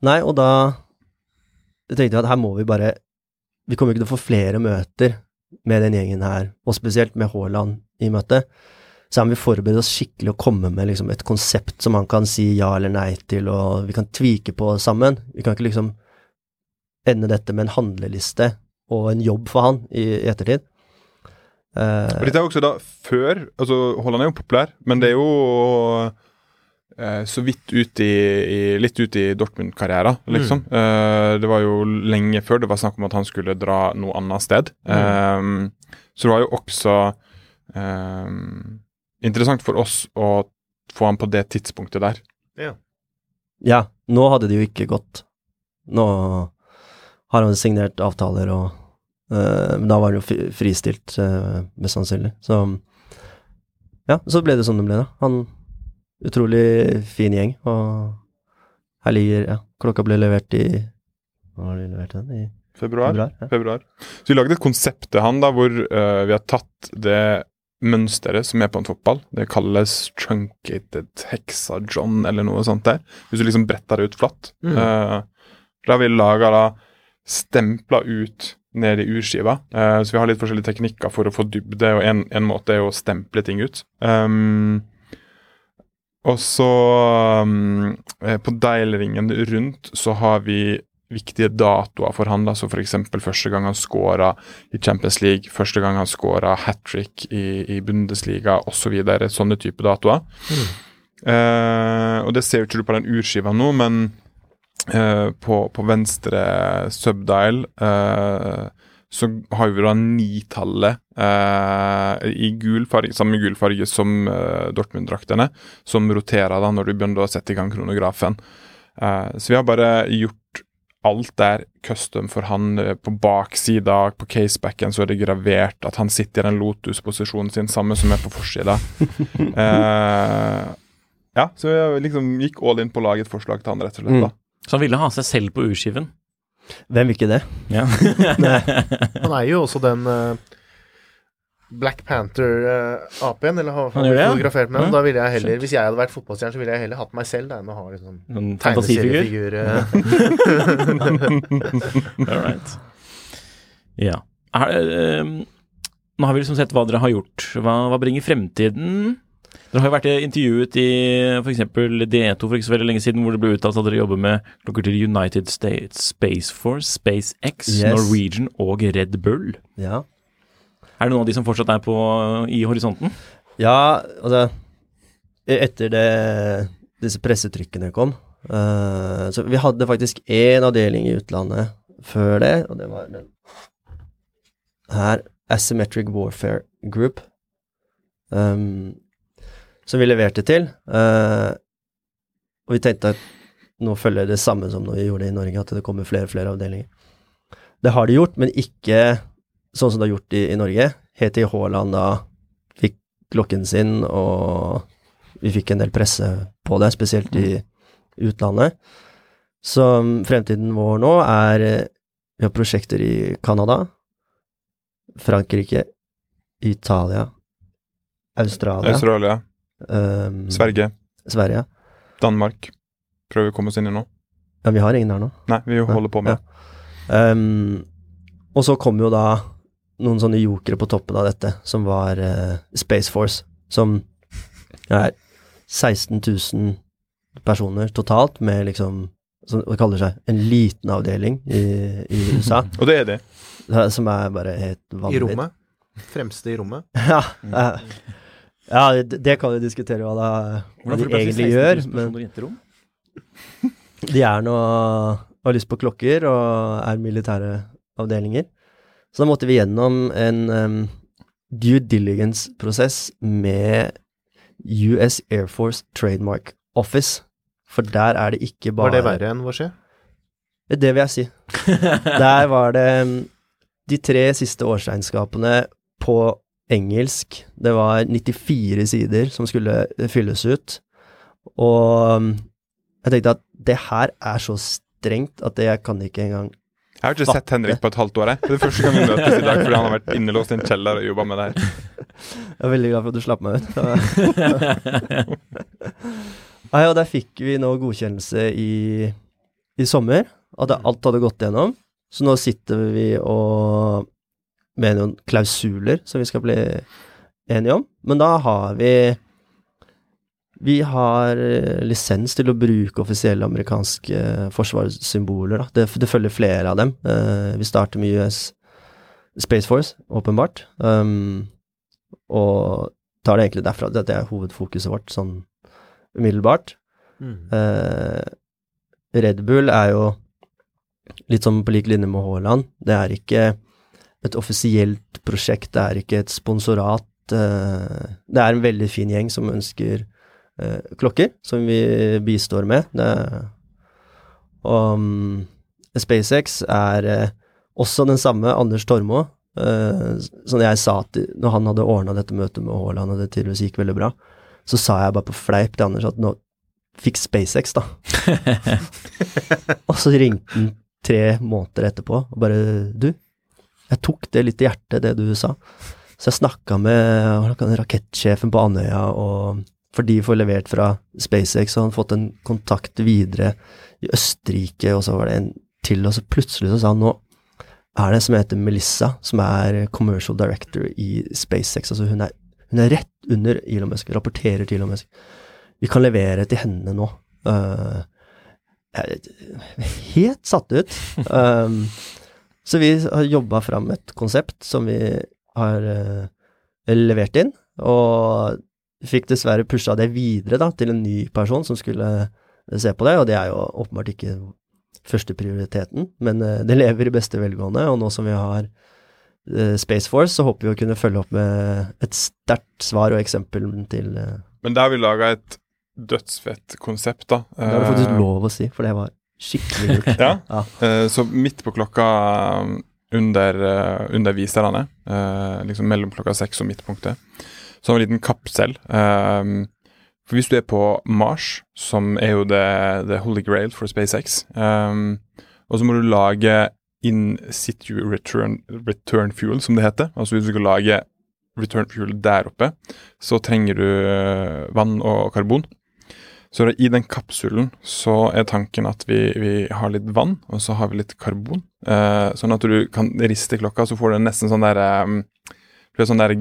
Nei, og da tenkte jeg at her må vi bare Vi kommer ikke til å få flere møter med den gjengen her, og spesielt med Haaland i møtet. Så her må vi forberede oss skikkelig og komme med liksom et konsept som han kan si ja eller nei til, og vi kan tvike på sammen. Vi kan ikke liksom ende dette med en handleliste og en jobb for han i, i ettertid. Uh, Og dette er også da før altså Haaland er jo populær, men det er jo så vidt ut i, i litt ut i Dortmund-karrieren, liksom. Eh, det var jo lenge før det var snakk om at han skulle dra noe annet sted. Eh, så det var jo også um, interessant for oss å få han på det tidspunktet der. Ja, nå hadde det jo ikke gått. Nå har han signert avtaler, og uh, da var han jo fristilt, uh, mest sannsynlig. Så ja, så ble det som det ble, da. Han Utrolig fin gjeng, og her ligger Ja, klokka ble levert i Hva har de levert den? I Februar. februar? Ja. februar. Så vi lagde et konsept til han da, hvor uh, vi har tatt det mønsteret som er på en fotball. Det kalles truncated hexagon eller noe sånt der. Hvis du liksom bretter det ut flatt. Mm. Uh, da har vi laga da stempla ut ned i urskiva. Uh, så vi har litt forskjellige teknikker for å få dybde, og en, en måte er å stemple ting ut. Um, og så um, eh, På dial-ringen rundt så har vi viktige datoer for han. da, så F.eks. første gang han skåra i Champions League, første gang han skåra hat trick i, i Bundesliga osv. Så videre, sånne type datoer. Eh, og det ser jo ikke du på den urskiva nå, men uh, på, på venstre subdial eh, så har vi da nitallet eh, i gul farge, samme gul farge som eh, Dortmund-draktene, som roterer da når du begynner å sette i gang kronografen. Eh, så vi har bare gjort alt der custom for han eh, på baksida, på casebacken, så er det gravert at han sitter i den lotus-posisjonen sin, samme som er på forsida. eh, ja, så jeg liksom gikk all in på å lage et forslag til han, rett og slett. da. Så han ville ha seg selv på urskiven. Hvem vil ikke det? Ja. Han er jo også den uh, Black Panther-apen, eller har Han gjør det, ja. fotografert med Ja. Da ville jeg heller. Hvis jeg hadde vært fotballstjerne, så ville jeg heller hatt meg selv da, enn å ha liksom En tegneseriefigur. eh. All right. Ja. Er, uh, nå har vi liksom sett hva dere har gjort. Hva, hva bringer fremtiden? Dere har jo vært intervjuet i f.eks. D2 for ikke så veldig lenge siden, hvor det ble uttalt at dere jobber med klokker til United States Space Force, SpaceX, Yes. Norwegian og Red Bull. Ja. Er det noen av de som fortsatt er på i horisonten? Ja, altså Etter det, disse pressetrykkene kom uh, Så vi hadde faktisk én avdeling i utlandet før det, og det var den her, Asymmetric Warfare Group, um, som vi leverte til. Uh, og vi tenkte at nå følger det samme som når vi gjorde det i Norge, at det kommer flere og flere avdelinger. Det har de gjort, men ikke sånn som det har gjort i, i Norge. Helt til Haaland da fikk klokken sin, og vi fikk en del presse på det, spesielt i utlandet. Så mm, fremtiden vår nå er eh, Vi har prosjekter i Canada, Frankrike, Italia, Australia, Australia, ehm, Sverige, Sverige, Danmark, prøver vi å komme oss inn i nå. Ja, vi har ingen her nå. Nei, vi holder på med det. Um, og så kom jo da noen sånne jokere på toppen av dette, som var uh, Space Force, som er 16 000 personer totalt, med liksom som det kaller seg en liten avdeling i, i USA, Og det er det. som er bare helt I rommet. Fremste i rommet. Ja, eh, ja det, det kan vi diskutere hva, det, hva de egentlig gjør, men de er nå har lyst på klokker og er militære avdelinger. Så da måtte vi gjennom en um, due diligence-prosess med US Air Force Trademark Office. For der er det ikke bare Var det verre enn hva skje? Det vil jeg si. Der var det um, de tre siste årsregnskapene på engelsk. Det var 94 sider som skulle fylles ut. Og um, jeg tenkte at det her er så strengt at jeg kan ikke engang Jeg har ikke sett Henrik på et halvt år. jeg. Det er første gang vi møtes i dag fordi han har vært innelåst i en kjeller og jobba med det her. Jeg er veldig glad for at du slapp meg ut. Nei, og der fikk vi nå godkjennelse i, i sommer, at alt hadde gått gjennom. Så nå sitter vi og med noen klausuler som vi skal bli enige om. Men da har vi Vi har eh, lisens til å bruke offisielle amerikanske forsvarssymboler. Det, det følger flere av dem. Eh, vi starter med US Space Force, åpenbart. Um, og tar det egentlig derfra. Dette er hovedfokuset vårt, sånn umiddelbart. Eh, Red Bull er jo litt sånn på lik linje med Haaland. Det er ikke et offisielt prosjekt, det er ikke et sponsorat. eh, det er en veldig fin gjeng som ønsker eh, klokker, som vi bistår med. Det, og um, SpaceX er eh, også den samme Anders Tormo, som jeg sa til Når han hadde ordna dette møtet med Haaland, og det tydeligvis gikk veldig bra, så sa jeg bare på fleip til Anders at nå fikk SpaceX, da. og så ringte han tre måneder etterpå og bare Du, jeg tok det litt i hjertet, det du sa. Så jeg snakka med rakettsjefen på Andøya, og for de får levert fra SpaceX, og han fått en kontakt videre i Østerrike, og så var det en til, og så plutselig så sa han nå er det en som heter Melissa, som er commercial director i SpaceX. Altså hun er, hun er rett under Elon Musk, rapporterer til Elon Musk. Vi kan levere til henne nå. Uh, jeg helt satt ut. Um, så vi har jobba fram et konsept som vi har uh, levert inn, og fikk dessverre pusha det videre da, til en ny person som skulle se på det, og det er jo åpenbart ikke førsteprioriteten, men uh, det lever i beste velgående, og nå som vi har uh, Space Force, så håper vi å kunne følge opp med et sterkt svar og eksempel til Men der har vi laga et dødsfett konsept, da. Det har du faktisk Eh, lov å si, for det var skikkelig kult. Ja. Ja. Uh, så midt på klokka um, under, uh, under viserne, uh, liksom mellom klokka seks og midtpunktet, så har vi en liten kapsel. For hvis du er på Mars, som er jo the, the holy grail for SpaceX, um, og så må du lage in situ return, return fuel, som det heter. Altså hvis du skal lage return fuel der oppe, så trenger du eh, vann og karbon. Så i den kapsulen så er tanken at vi, vi har litt vann, og så har vi litt karbon. Eh, sånn at du kan riste klokka, så får du nesten sånn der um, du har sånn der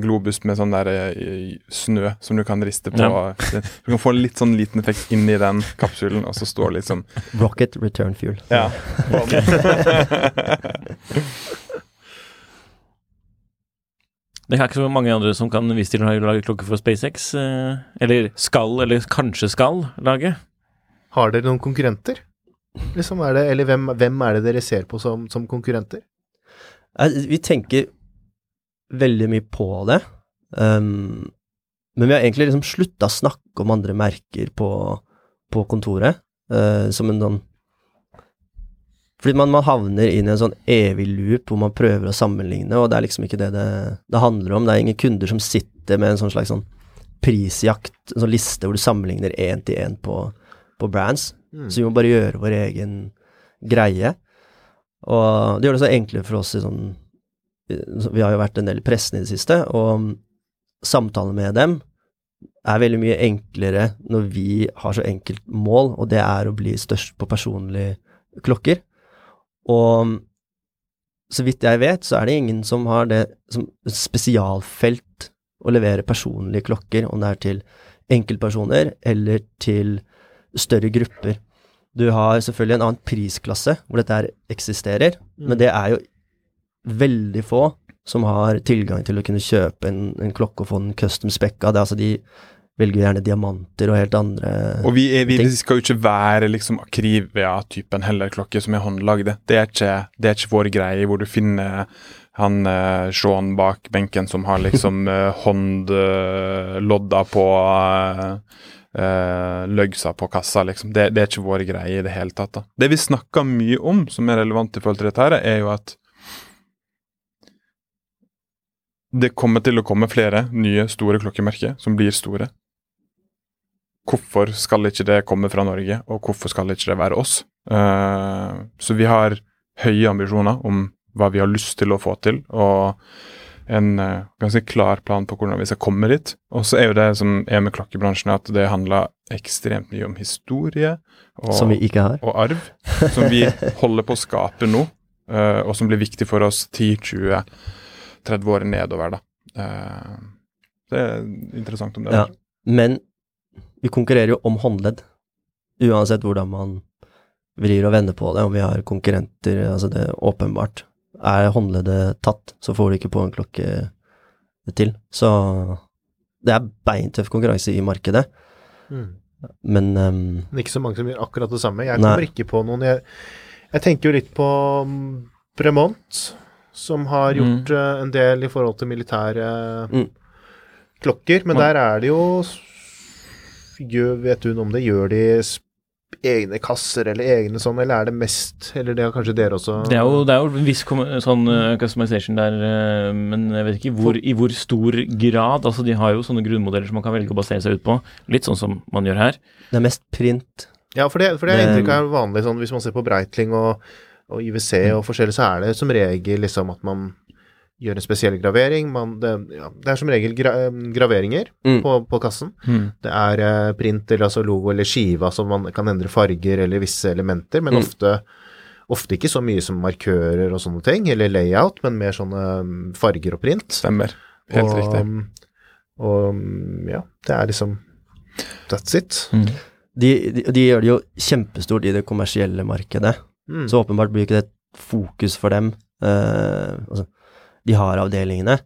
globus med sånn der eh, snø som du kan riste på. Du kan få en litt sånn liten effekt inni den kapsulen, og så står det litt sånn Rocket return fuel. Ja. Det er ikke så mange andre som kan vise til å lage klokke for SpaceX. eh, Eller skal, eller kanskje skal lage. Har dere noen konkurrenter? Liksom er det, eller hvem, hvem er det dere ser på som, som konkurrenter? Eh, Vi tenker veldig mye på det, um, men vi har egentlig liksom slutta å snakke om andre merker på, på kontoret, Uh, som en sånn Fordi man, man havner inn i en sånn evig loop hvor man prøver å sammenligne, og det er liksom ikke det det, det handler om. Det er ingen kunder som sitter med en sånn slags sånn prisjakt, en sånn liste hvor du sammenligner én til én på, på brands. Så vi må bare gjøre vår egen greie. Og det gjør det så enklere for oss i sånn Vi har jo vært en del i pressen i det siste, og samtaler med dem er veldig mye enklere når vi har så enkelt mål, og det er å bli størst på personlige klokker. Og så vidt jeg vet, så er det ingen som har det som spesialfelt å levere personlige klokker, om det er til enkeltpersoner eller til større grupper. Du har selvfølgelig en annen prisklasse hvor dette her eksisterer, men det er jo veldig få som har tilgang til å kunne kjøpe en, en klokke og få den custom spekka. Det er altså de velger gjerne diamanter og helt andre Og vi, er, vi, skal jo ikke være liksom Akrivia-typen heller klokke som er håndlagde. Det er ikke, det er ikke vår greie hvor du finner han eh, Sean bak benken som har liksom eh, håndlodda på eh, eh, løgsa på kassa, liksom. Det, det er ikke vår greie i det hele tatt. da. Det vi snakker mye om, som er relevant i forhold til dette, her, er jo at det kommer til å komme flere nye, store klokkemerker som blir store. Hvorfor skal ikke det komme fra Norge, og hvorfor skal ikke det være oss? Eh, så vi har høye ambisjoner om hva vi har lyst til å få til, og en eh, ganske klar plan på hvordan vi skal komme dit. Og så er jo det som er med klokkebransjen, at det handler ekstremt mye om historie og, og arv, som vi holder på å skape nå, eh, og som blir viktig for oss 10-20-30 år nedover. da. Det er interessant om det. Ja. Men vi konkurrerer jo om håndledd, uansett hvordan man vrir og vender på det, om vi har konkurrenter, altså det er åpenbart. Er håndleddet tatt, så får du ikke på en klokke til. Så det er beintøff konkurranse i markedet, Mm. men um, Men ikke så mange som gjør akkurat det samme. Jeg Nei. kommer ikke på noen Jeg, jeg tenker jo litt på mm, Bremont, som har gjort mm. en del i forhold til militære Mm. klokker. Men Ja. der er det jo gjør, Vet du noe om det? Gjør de egne kasser eller egne sånn, eller er det mest Eller det har kanskje dere også Det er jo, det er jo en viss sånn uh, customization der, uh, men jeg vet ikke hvor, i hvor stor grad. Altså, de har jo sånne grunnmodeller som man kan velge å basere seg ut på. Litt sånn som man gjør her. det er mest print. Ja, for det, for det er inntrykk av vanlig sånn hvis man ser på Breitling og, og IWC og forskjellig, så er det som regel liksom at man gjør en spesiell gravering. Man, det, ja, det er som regel gra graveringer Mm. på, på kassen. Det er eh, print eller altså logo eller skiva som man kan endre farger eller visse elementer, men Mm. ofte, ofte ikke så mye som markører og sånne ting, eller layout, men mer sånne mm, farger og print. Stemmer. Helt og, riktig. Og mm, ja, det er liksom That's it. De, de, de gjør det jo kjempestort i det kommersielle markedet. Mm. Så åpenbart blir ikke det et fokus for dem. Eh, altså, de har avdelingene.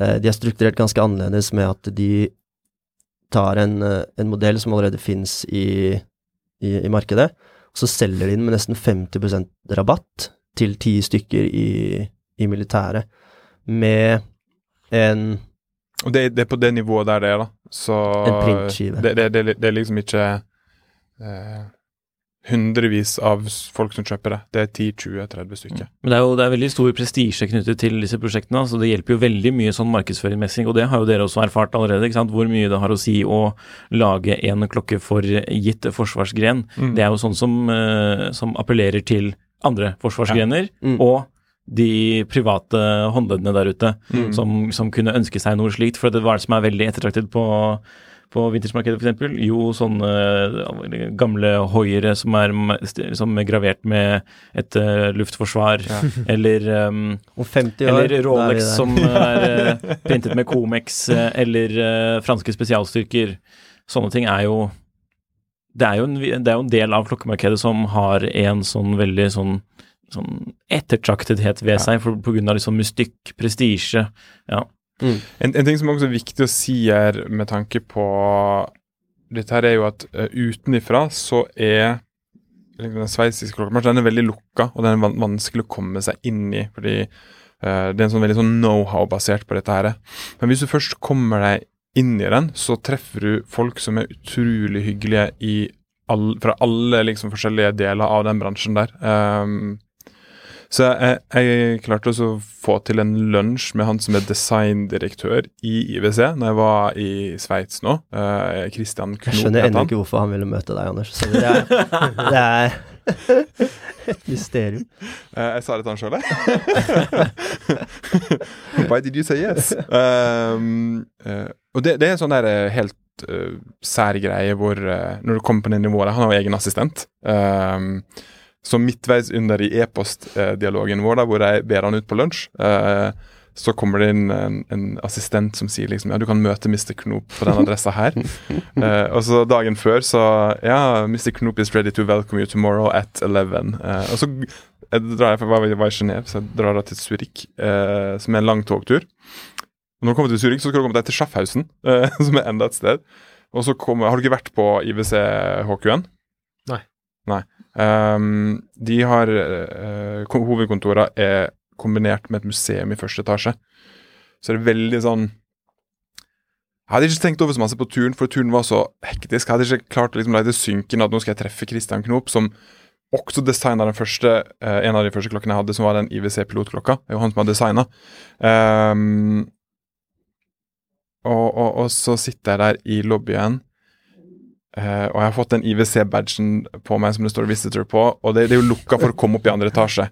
Eh, de er strukturert ganske annerledes med at de tar en, eh, en modell som allerede finnes i, i, i markedet, og så selger de den med nesten 50% rabatt til ti stykker i, i militæret, med en Og det, det er på det nivået der det er, da. Så En printskive. Det, det, det, det er liksom ikke eh, hundrevis av folk som kjøper det. Det er 10-20-30 stykker. Men det er jo det er veldig stor prestisje knyttet til disse prosjektene, så det hjelper jo veldig mye sånn markedsføringsmessig, og det har jo dere også erfart allerede, ikke sant? hvor mye det har å si å lage en klokke for gitt forsvarsgren. Mm. Det er jo sånn som, eh, som appellerer til andre forsvarsgrener, Mm. og de private håndleddene der ute, Mm. som, som kunne ønske seg noe slikt. For det var det som er veldig ettertraktet på på vintersmarkedet f.eks. Jo, sånne eh, gamle hoiere som er m- st- som er gravert med et uh, luftforsvar, eller um, Om 50 år eller Rolex er som er uh, printet med Comex, uh, eller franske spesialstyrker. Sånne ting er jo det er jo, en, det er jo en del av klokkemarkedet som har en sånn veldig sånn, sånn ettertraktethet ved seg for, på grunn av liksom mystikk, prestisje. Ja. Mm. En, en ting som også er viktig å si her med tanke på dette her, er jo at uh, utenifra så er den sveitsiske klokkemarsjen den er veldig lukka, og den er van vanskelig å komme seg inn i. fordi uh, det er en sånn veldig sånn know-how basert på dette her. Men hvis du først kommer deg inn i den, så treffer du folk som er utrolig hyggelige i all, fra alle liksom forskjellige deler av den bransjen der. Um, så jeg, jeg klarte også å få til en lunsj med han som er designdirektør i IWC, når jeg var i Sveits nå. Uh, Christian Knop Jeg skjønner ennå ikke hvorfor han ville møte deg, Anders. Så det er, det er et mysterium. Uh, jeg sa det til han sjøl, jeg. Why did you say yes? Um, uh, og det, det er sånn der helt uh, sær greie hvor Når du kommer på det nivået Han har jo egen assistent. Um, så midtveis under i e-postdialogen vår, da, hvor jeg ber han ut på lunsj, eh, så kommer det inn en, en, assistent som sier liksom ja, du kan møte Mr. Knop på den adressa her. eh, og så dagen før så ja, Mr. Knop is ready to welcome you tomorrow at 11. Eh, og så jeg drar jeg, for jeg var i så jeg drar da til Zürich, eh, som er en lang togtur. Og når du kommer til Zürich, så skal du komme deg til Schaffhausen, eh, som er enda et sted. Og så kommer, Har du ikke vært på IWC HQ-en? Nei. Nei. Um, de har uh, Hovedkontorene er kombinert med et museum i første etasje. Så det er veldig sånn Jeg hadde ikke tenkt over så masse på turen, for turen var så hektisk. Jeg hadde ikke klart å liksom la det synke inn at nå skal jeg treffe Christian Knop, som også designa uh, en av de første klokkene jeg hadde, som var den IWC-pilotklokka. Det er jo han som har designa. Um, og, og, og, så sitter jeg der i lobbyen, uh, og jeg har fått den IWC-badgen på meg som det står 'visitor' på, og det, det er jo lukka for å komme opp i andre etasje.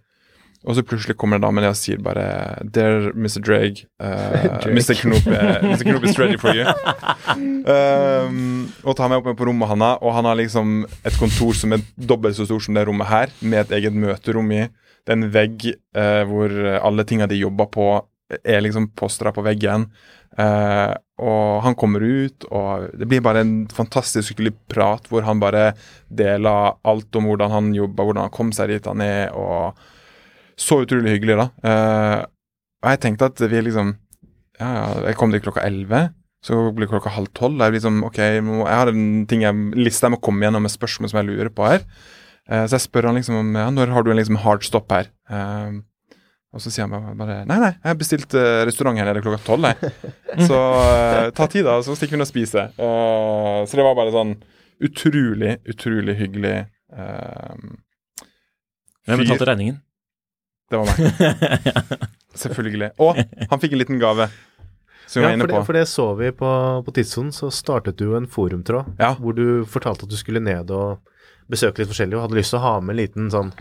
Og så plutselig kommer en dame ned og sier bare Dear Mr. Drake, uh, Mr. Knop Mr. Knoop is ready for you. Um, og tar meg opp med på rommet hans, og han har liksom et kontor som er dobbelt så stort som det rommet her, med et eget møterom i. Det er en vegg uh, hvor alle tinga de jobber på, er liksom postra på veggen. Uh, og han kommer ut, og det blir bare en fantastisk hyggelig prat hvor han bare deler alt om hvordan han jobber, hvordan han kom seg dit han er, og så utrolig hyggelig, da. Uh, og jeg tenkte at vi liksom Ja, jeg kom dit klokka elleve. Så blir klokka halv tolv. Jeg, liksom, okay, jeg har en ting jeg, liste jeg må komme gjennom med spørsmål som jeg lurer på her. Uh, så jeg spør han liksom om ja, når har du en liksom hard stopp her. Uh, og så sier han bare Nei, nei, jeg har bestilt uh, restaurant her nede klokka tolv, jeg. Så ta tid, da, så stikker vi ned og spiser. så det var bare sånn utrolig, utrolig hyggelig. Hvem betalte regningen? Det var meg. Selvfølgelig. Og han fikk en liten gave. Som ja, jeg var inne for det, for det så vi på, på tidssonen, så startet du en forumtråd Ja. hvor du fortalte at du skulle ned og besøke litt forskjellig, og hadde lyst til å ha med en liten sånn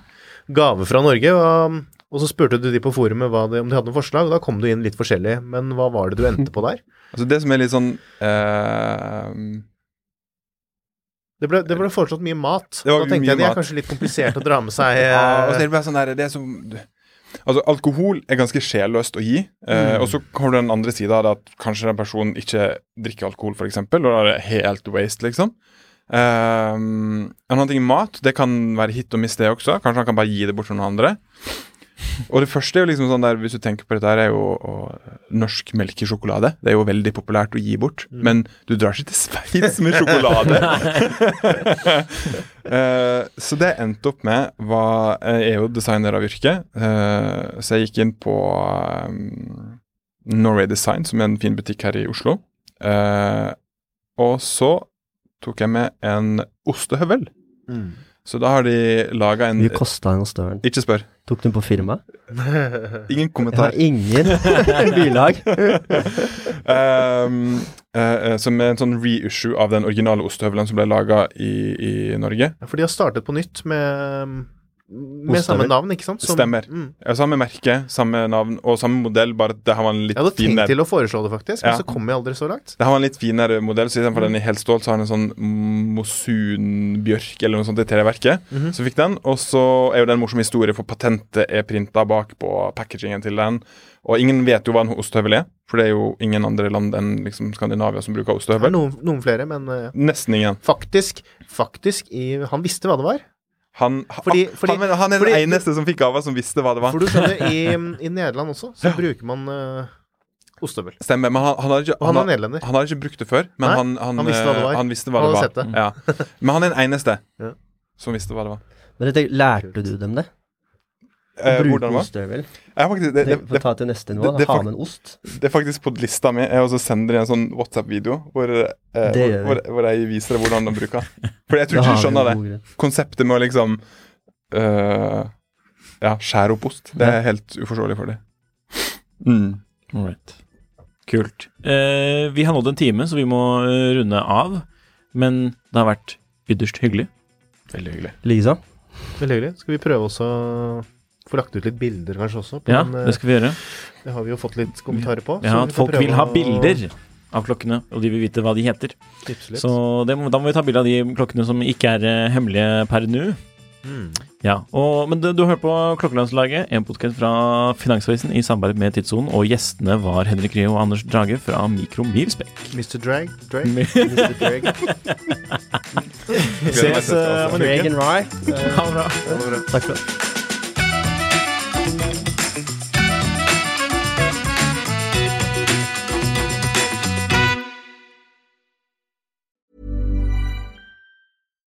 gave fra Norge. Og, og så spurte du de på forumet det, om de hadde noen forslag, og da kom du inn litt forskjellig. Men hva var det du endte på der? Altså Det som er litt sånn uh... Det ble, det ble foreslått mye mat. Da tenkte jeg det er kanskje litt komplisert å dra med seg. ja, altså, så er eh, det sånn der, det er som Altså, alkohol er ganske sjelløst å gi. Eh, Mm. Og så kommer den andre sida at kanskje den personen ikke drikker alkohol, f.eks., og da er det helt waste, liksom. Eh, en annen ting mat, det kan være hit og miss, det også. Kanskje han kan bare gi det bort til noen andre. Og det første er jo liksom sånn der, hvis du tenker på dette, her er jo og, norsk melkesjokolade. Det er jo veldig populært å gi bort, men du drar ikke til Sveits med sjokolade. uh, så det jeg endte opp med, var Jeg er jo designer av yrke, uh, så jeg gikk inn på um, Norway Design, som er en fin butikk her i Oslo. Uh, og så tok jeg med en ostehøvel. mm. Så da har de laga en Mye kosta den ostehøvel? Ikke spør. Tok den på firma? Ingen kommentar. Jeg har ingen bilag. Um, eh, som er en sånn reissue av den originale ostehøvelen som ble laga i, i Norge. Ja, For de har startet på nytt med, med samme navn, ikke sant? Stemmer. Mm. Ja, samme merke, samme navn og samme modell, bare det her var en litt Jeg hadde tenkt finere til å foreslå det, faktisk, Ja. men så kom jeg aldri så langt. Det her var en litt finere modell, så istedenfor den i helt stål, så har den en sånn Mosun-bjørk eller noe sånt i treverket. Mhm. Så fikk den, og så er jo det en morsom historie, for patentet er printa bak på packagingen til den. Og ingen vet jo hva en ostehøvel er, for det er jo ingen andre land enn liksom Skandinavia som bruker er ostehøvel. noen, noen flere, men uh, Nesten ingen. faktisk, faktisk i, Han visste hva det var. Han, Fordi- fordi- han, han er den fordi- eneste som fikk gava, som visste hva det var. For du skjønner, i, i Nederland også, så bruker man uh, ostehøvel. Stemmer, men han, han, har ikke, han, han er han har ikke brukt det før, men Nei, han, han, han visste hva det var. eh, Han visste hva det var. Ja. Men han er den eneste Ja. som visste hva det var. Men tenker, lærte du dem det? Eh, det var? ostehøvel? Faktisk, det, det, For ta til neste nivå, det- det ha med en ost. det er faktisk på lista mi. Jeg også sender en sånn WhatsApp-video hvor, eh, Det hvor, hvor jeg viser deg hvordan de bruker. For jeg tror ikke du skjønner det. Konseptet med å liksom uh, Ja, skjære opp ost. Det er helt uforståelig for dem. Mm. Alright. Kult. Eh, vi har nådd en time, så vi må eh, runde av. Men det har vært ytterst hyggelig. Veldig hyggelig. Lisa? Veldig hyggelig. Skal vi prøve også få lagt ut litt bilder, kanskje også? på Ja, den, eh, det skal vi gjøre. det har vi jo fått litt kommentarer på. Ja, så at vi får folk vil ha bilder. av klokkene, og de vil vite hva de heter. Så det, da må vi ta bilde av de klokkene som ikke er eh, hemmelige per nå. Mm. Ja, og, Men du, du hører på Klokkelandslaget, en podkast fra Finansavisen i samarbeid med Tidssonen, og gjestene var Henrik Rie og Anders Drage fra Mikromilspekk. Mr. Drag? Drag? Mr. Drag? Ses eh, om en uke. Rye. Ha det bra. Takk for det.